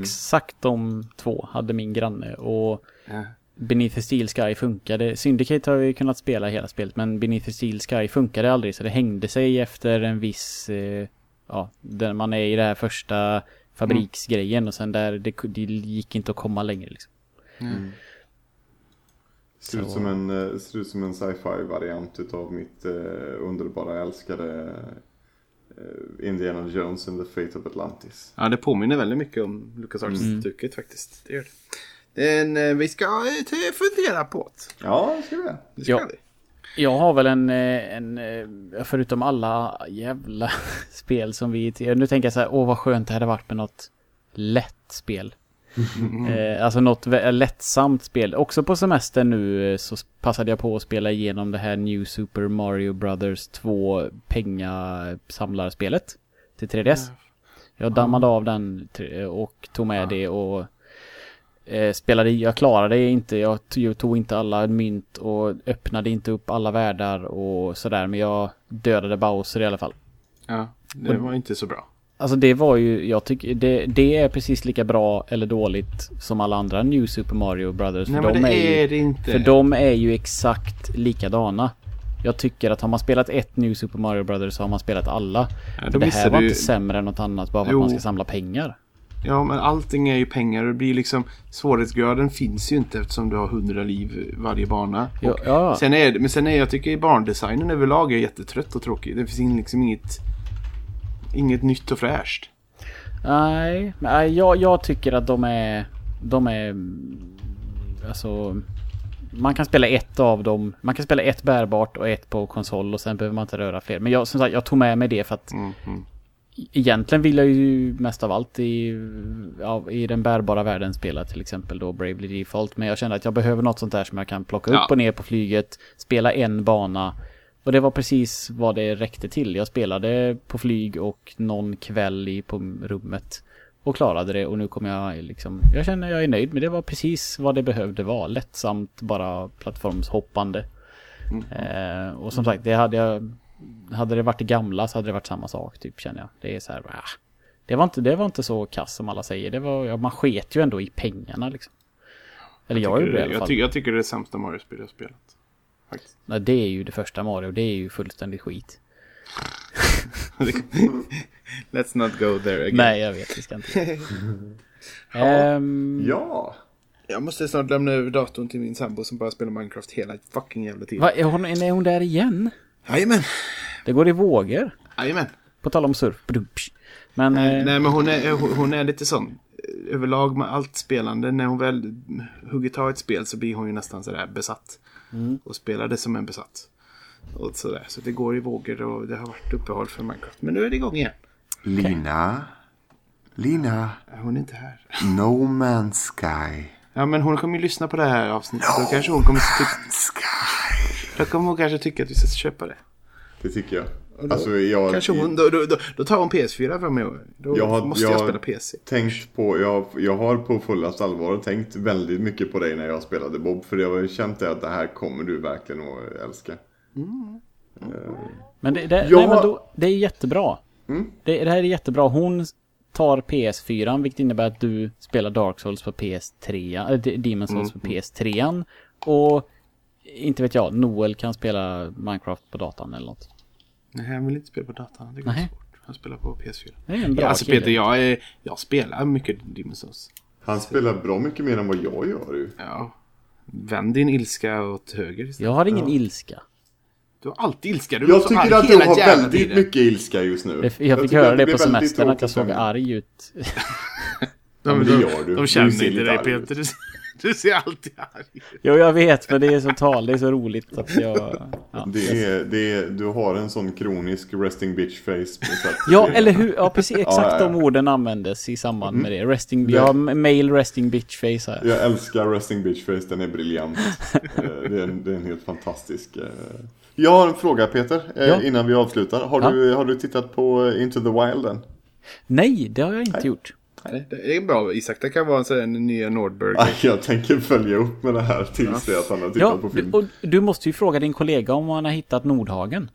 Exakt de två hade min granne och Ja. Beneath the Steel Sky funkade. Syndicate har vi kunnat spela hela spelet men Beneath the Steel Sky funkade aldrig så det hängde sig efter en viss, eh, ja, där man är i det här första fabriksgrejen och sen där det, det gick inte att komma längre liksom. Ser ut Så- som en, eh, ser ut som en sci-fi variant utav mitt eh, underbara älskade eh, Indiana Jones and the Fate of Atlantis. Ja, det påminner väldigt mycket om LucasArts-stuket faktiskt. Det gör det. Den, eh, vi ska eh, fundera på det. Ja, det ska vi. Det ska Ja. vi. Jag har väl en, en förutom alla jävla spel som vi... Nu tänker jag så här, åh vad skönt det hade varit med något lätt spel. Eh, alltså något lättsamt spel. Också på semester nu eh, så passade jag på att spela igenom det här New Super Mario Brothers 2 pengasamlarspelet till 3DS. Jag dammade av den och tog med det och eh, spelade i. Jag klarade inte. Jag tog, jag tog inte alla mynt och öppnade inte upp alla världar och sådär. Men jag dödade Bowser i alla fall. Ja, det var inte så bra. Alltså det var ju, jag tycker, det, det är precis lika bra eller dåligt som alla andra New Super Mario Brothers. Nej för men de det är, är ju, det inte. För de är ju exakt likadana. Jag tycker att har man spelat ett New Super Mario Brothers så har man spelat alla. Ja, det här var du- inte sämre än något annat bara för Jo. att man ska samla pengar. Ja men allting är ju pengar. Det blir liksom Svårighetsgraden finns ju inte eftersom du har 100 liv varje bana. Ja, ja. Sen är men sen är jag tycker barndesignen överlag är jättetrött och tråkig. Det finns liksom inget Inget nytt och fräscht. Nej, men jag, jag tycker att de är... De är... Alltså... Man kan spela ett av dem. Man kan spela ett bärbart och ett på konsol och sen behöver man inte röra fler. Men jag, som sagt, jag tog med mig det för att Mm, mm. egentligen vill jag ju mest av allt i, ja, i den bärbara världen spela till exempel då Bravely Default. Men jag kände att jag behöver något sånt där som jag kan plocka Ja. upp och ner på flyget, spela en bana. Och det var precis vad det räckte till. Jag spelade på flyg och någon kväll i, på rummet. Och klarade det och nu kommer jag liksom... Jag känner jag är nöjd med det var precis vad det behövde vara. Lättsamt, bara plattformshoppande. Eh, och som sagt, det hade jag... Hade det varit det gamla så hade det varit samma sak typ känner jag. Det är så här... Ah, det, var inte, det var inte så kass som alla säger. Det var, ja, man sket ju ändå i pengarna liksom. Eller jag, gjorde det i alla jag, fall. tycker, jag tycker det är det sämsta Mario-spel jag spelat. Faktiskt. Nej, det är ju det första Mario. Det är ju fullständigt skit. Let's not go there again. Nej, jag vet. Vi ska inte. Ehm, Ja. Jag måste snart lämna över datorn till min sambo som bara spelar Minecraft hela fucking jävla tiden. vad, är, hon, är hon där igen? Jajamän. Det går i vågor. Jajamän. På tal om surf. Men... Nej, eh, nej men hon är, hon, hon är lite sån. eh, Överlag med allt spelande. När hon väl hugger ta ett spel så blir hon ju nästan sådär besatt. Och spelar det som en besatt. Och sådär. Så det går i vågor och det har varit uppehåll för Minecraft. Men nu är det igång igen. Lina. Lina. Hon är inte här. No Man's Sky. Ja men hon kommer ju lyssna på det här avsnittet. Då kanske hon kommer tycka, Sky. då kommer hon kanske tycka att vi ska köpa det. Det tycker jag. Och då, Alltså jag... kanske hon, då, då, då, då tar hon PS4 för mig. Då Jag har, måste jag jag, spela PC. tänkt på, jag, jag har på fullast allvar tänkt väldigt mycket på dig när jag spelade Bob. För jag har ju känt det att det här kommer du verkligen att älska. Men det, det, Jag nej, men då, det är jättebra. Mm. Det, det här är jättebra. Hon tar PS4, vilket innebär att du spelar Dark Souls på PS3, äh, D- Demon's Souls på PS3. Och inte vet jag, Noel kan spela Minecraft på datan eller något. Nej, han vill inte spela på datorn. Det går Nej. svårt. Han spelar på PS4. Det är en bra Ja, alltså kille. Peter, jag, är, jag spelar mycket Demon's Souls. Han spelar bra mycket mer än vad jag gör ju. Ja. Vänd din ilska åt höger istället. Jag har ingen ilska. Du har alltid ilska. Du är Jag tycker arg att du har väldigt tiden. mycket ilska just nu. Det, jag fick tycker höra det på semestern att jag såg arg ut. Ja, men det gör du. De Du känner inte dig. Peter. Du, ser alltid arg. Jo, jag vet, men det är så tal, det är så roligt att jag... Ja, Det är, det är, du har en sån kronisk resting bitch face. ja eller hur? Ja, precis. Exakt Ja, ja, de orden användes i samband med det. Resting... Det- Ja, male resting bitch face här. Jag älskar resting bitch face, den är briljant. Eh, det, är en, det är en helt fantastisk... eh. Jag har en fråga Peter, eh, Ja. innan vi avslutar. Har, Ja. du, har du tittat på Into the Wild än? Nej, det har jag inte Nej. gjort. Det är bra Isak. Det kan vara en sån nya Nordberg. Jag tänker följa upp med det här tills det att han har tittat Ja, på du, film. och du måste ju fråga din kollega om han har hittat Nordhagen.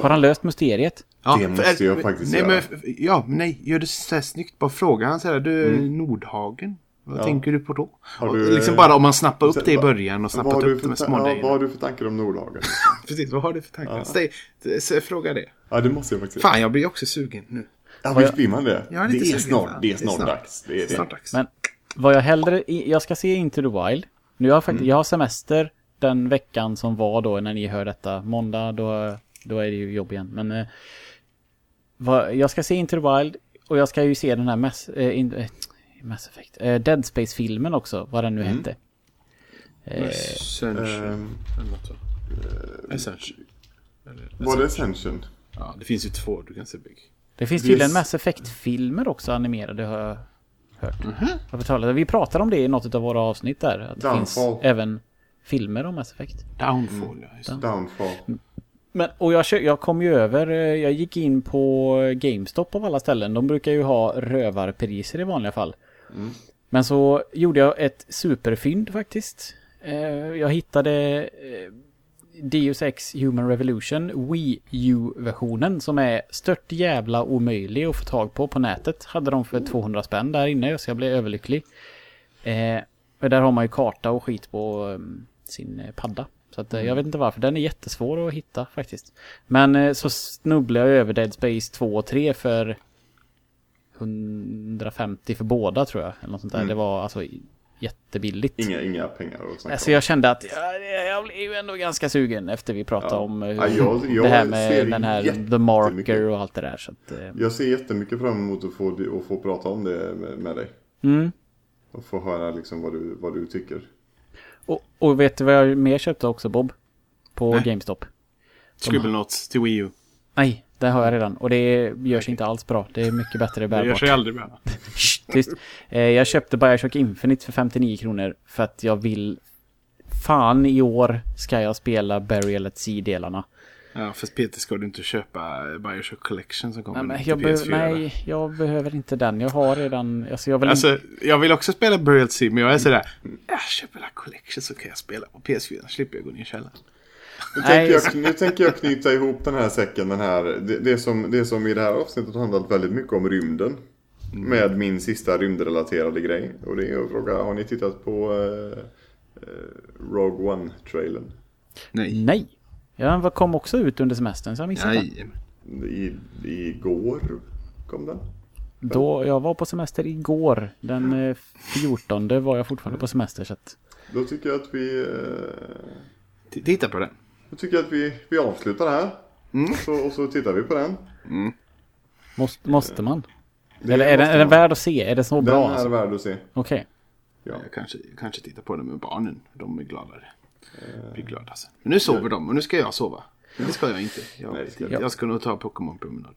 Har han löst mysteriet? Ja, Det måste för- jag faktiskt nej, göra. Men, ja, men nej. Gör det så här snyggt. Bara fråga han så här. Du, Nordhagen. Vad Ja. tänker du på då? Och du, liksom eh, bara om man snappar upp sen- det i början och snappat upp för, de här ta- små ja, vad har du för tankar om Nordhagen? Precis, vad har du för tankar? Ja. Ställ, s- fråga det. Ja, det måste jag faktiskt Fan, jag blir också sugen nu. Ja, visst blir man det? Jag är det, är snart, det är snart dags. Det är det. Snart dags. Men vad jag hellre... Jag ska se Into the Wild. Nu har jag faktiskt... Jag har semester den veckan som var då när ni hör detta. Måndag, då, då är det ju jobb igen. Men... Eh, vad, jag ska se Into the Wild. Och jag ska ju se den här mäss... Eh, in, eh, Mass Effect. Eh, Dead Space-filmen också, vad den nu Mm. hette. Eh, Ascension. Så. Ascension. Eller var det Ascension. Ascension? Ja, det finns ju två du kan se bygg. Det finns tydligen Mass Effect-filmer också animerade har jag hört. Jag får tala- Vi pratade om det i något av våra avsnitt där. Att det finns Downfall. även filmer om Mass Effect. Downfall, ja. Just det. Downfall. Men, och jag, jag kom ju över, eh, jag gick in på GameStop av alla ställen. De brukar ju ha rövarpriser i vanliga fall. Men så gjorde jag ett superfynd faktiskt. Eh, Jag hittade eh, Deus Ex Human Revolution Wii U-versionen som är stört jävla omöjlig att få tag på på nätet. Hade de för 200 spänn där inne så jag blev överlycklig. Eh, och där har man ju karta och skit på um, sin eh, padda. Så att, eh, jag vet inte varför, den är jättesvår att hitta faktiskt. Men eh, så snubblade jag över Dead Space 2 och 3 för 150 för båda tror jag. Eller något sånt där. Mm. Det var alltså jättebilligt. Inga, inga pengar att snacka Alltså om. jag kände att ja, jag blev ju ändå ganska sugen efter vi pratade Ja. om eh, Ja, jag- jag det här med den här. The Marker och allt det där. Så att, eh, Jag ser jättemycket fram emot att få, att få prata om det med, med dig. mm. Och få höra liksom vad du, vad du tycker. och, och vet du vad jag mer köpte också Bob? På Nej. GameStop. Scribblenauts till Wii U. Nej, det har jag redan. Och det görs inte alls bra. Det är mycket bättre Det gör bärbart. sig aldrig bra. Tyst. Eh, jag köpte Bioshock Infinite för 59 kronor för att jag vill... Fan, i år ska jag spela Burial at Sea-delarna. Ja, fast Peter ska du inte köpa Bioshock Collection som kommer Nej, men jag, be- PS4. nej, jag behöver inte den. Jag har redan... Alltså, jag vill inte... Alltså, jag vill också spela Burial Sea, men jag är sådär. Jag köper la Collection så kan jag spela på PS4. slipper jag gå ner i källaren. Nu, Nej, tänker jag, nu tänker jag knyta ihop den här säcken, den här, det, det, som, det som i det här avsnittet har handlat väldigt mycket om rymden. Med min sista rymdrelaterade grej. Och det är att fråga, har ni tittat på eh, eh, Rogue One-trailern? Nej. Nej. Ja, vad kom också ut under semestern så jag missade den. Nej. I, igår kom den. Då, jag var på semester igår. Den eh, 14 var jag fortfarande på semester så att... Då tycker jag att vi, eh, Titta på den. Då tycker jag att vi, vi avslutar här. Och, så, och så tittar vi på den. Måste, måste man? Det Eller är den, måste är den man. värd att se? Är det så Den bra? är Alltså? värd att se. Okej. Ja. Jag kanske, kanske titta på den med barnen. De är gladare. Eh. Blir glada sen. Men nu sover de och nu ska jag sova. Det ska jag inte. Jag, Nej, jag, jag. ska nog ta Pokémon-promenad.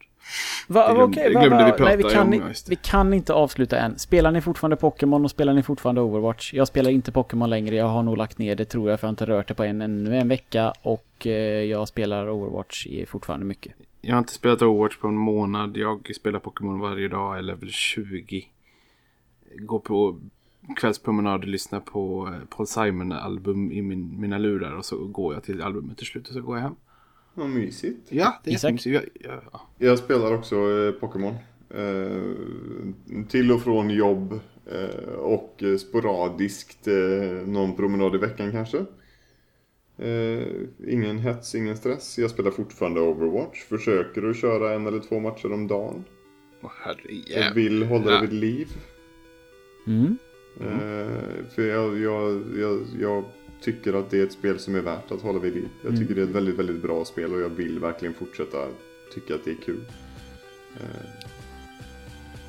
Va, Det va, glömde va, vi prata nej, vi, kan, om, vi kan inte avsluta än. Spelar ni fortfarande Pokémon och spelar ni fortfarande Overwatch? Jag spelar inte Pokémon längre. Jag har nog lagt ner det tror jag för jag har inte rört det på en, ännu en vecka. Och eh, jag spelar Overwatch i fortfarande mycket. Jag har inte spelat Overwatch på en månad. Jag spelar Pokémon varje dag, är level 20. Går på kvällspromenad och lyssnar på eh, Paul Simon-album i min, mina lurar. Och så går jag till albumet till slut och så går jag hem. Vad mysigt. Ja, det är Isak? Jag, jag, ja. Jag spelar också eh, Pokémon. Eh, till och från jobb. Eh, och eh, sporadiskt eh, någon promenad i veckan kanske. Eh, ingen hets, ingen stress. Jag spelar fortfarande Overwatch. Försöker att köra en eller två matcher om dagen. Åh, Jag vill hålla det vid liv. Mm. Eh, för jag, jag, jag, jag tycker att det är ett spel som är värt att hålla vid liv. Jag Mm. tycker det är ett väldigt, väldigt bra spel och jag vill verkligen fortsätta tycka att det är kul. Eh,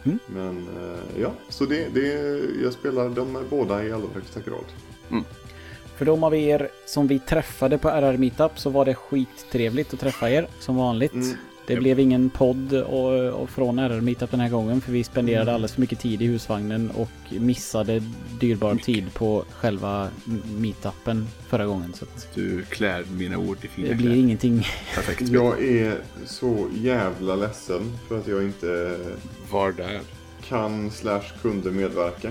Mm. Men eh, ja, så det, det, jag spelar dem båda i allra högsta grad. För de av er som vi träffade på RR Meetup så var det skittrevligt att träffa er som vanligt. Mm. Det blev ingen podd och, och från RR Meetup den här gången för vi spenderade alldeles för mycket tid i husvagnen och missade dyrbar tid på själva meetupen förra gången. Så att Du klär mina ord i fina det blir kläder. ingenting. Perfekt. Jag är så jävla ledsen för att jag inte var där kan slash kunde medverka.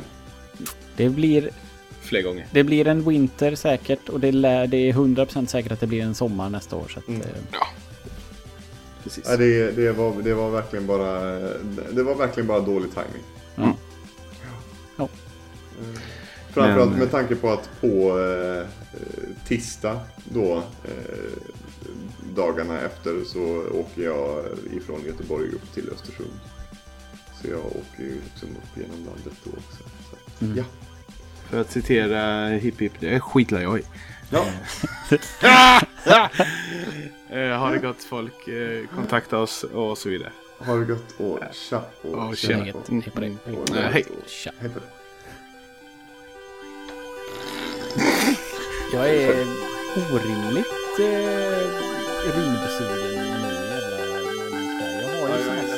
Det blir, flera gånger. det blir en winter säkert och det, lär, det är 100% säkert att det blir en sommar nästa år. Så att, Mm. eh, Precis. Ja, det, det, var, det var verkligen bara Det var verkligen bara dålig timing. ja. Ja. Eh, Framförallt Men- med tanke på att på eh, tisdag då eh, dagarna efter så åker jag ifrån Göteborg upp till Östersund. Så jag åker ju liksom upp genom landet då också. Så, Mm. Ja. För att citera Hipp Hipp, det skitlar jag i. Ja. eh, ha det gott folk, eh, kontakta oss och så vidare. Ha det gott och tja och oh, tja. Hej på dig. Mm, hej. Hej på dig. Jag är orimligt eh, rimbesugen nu. Jag har ju sån här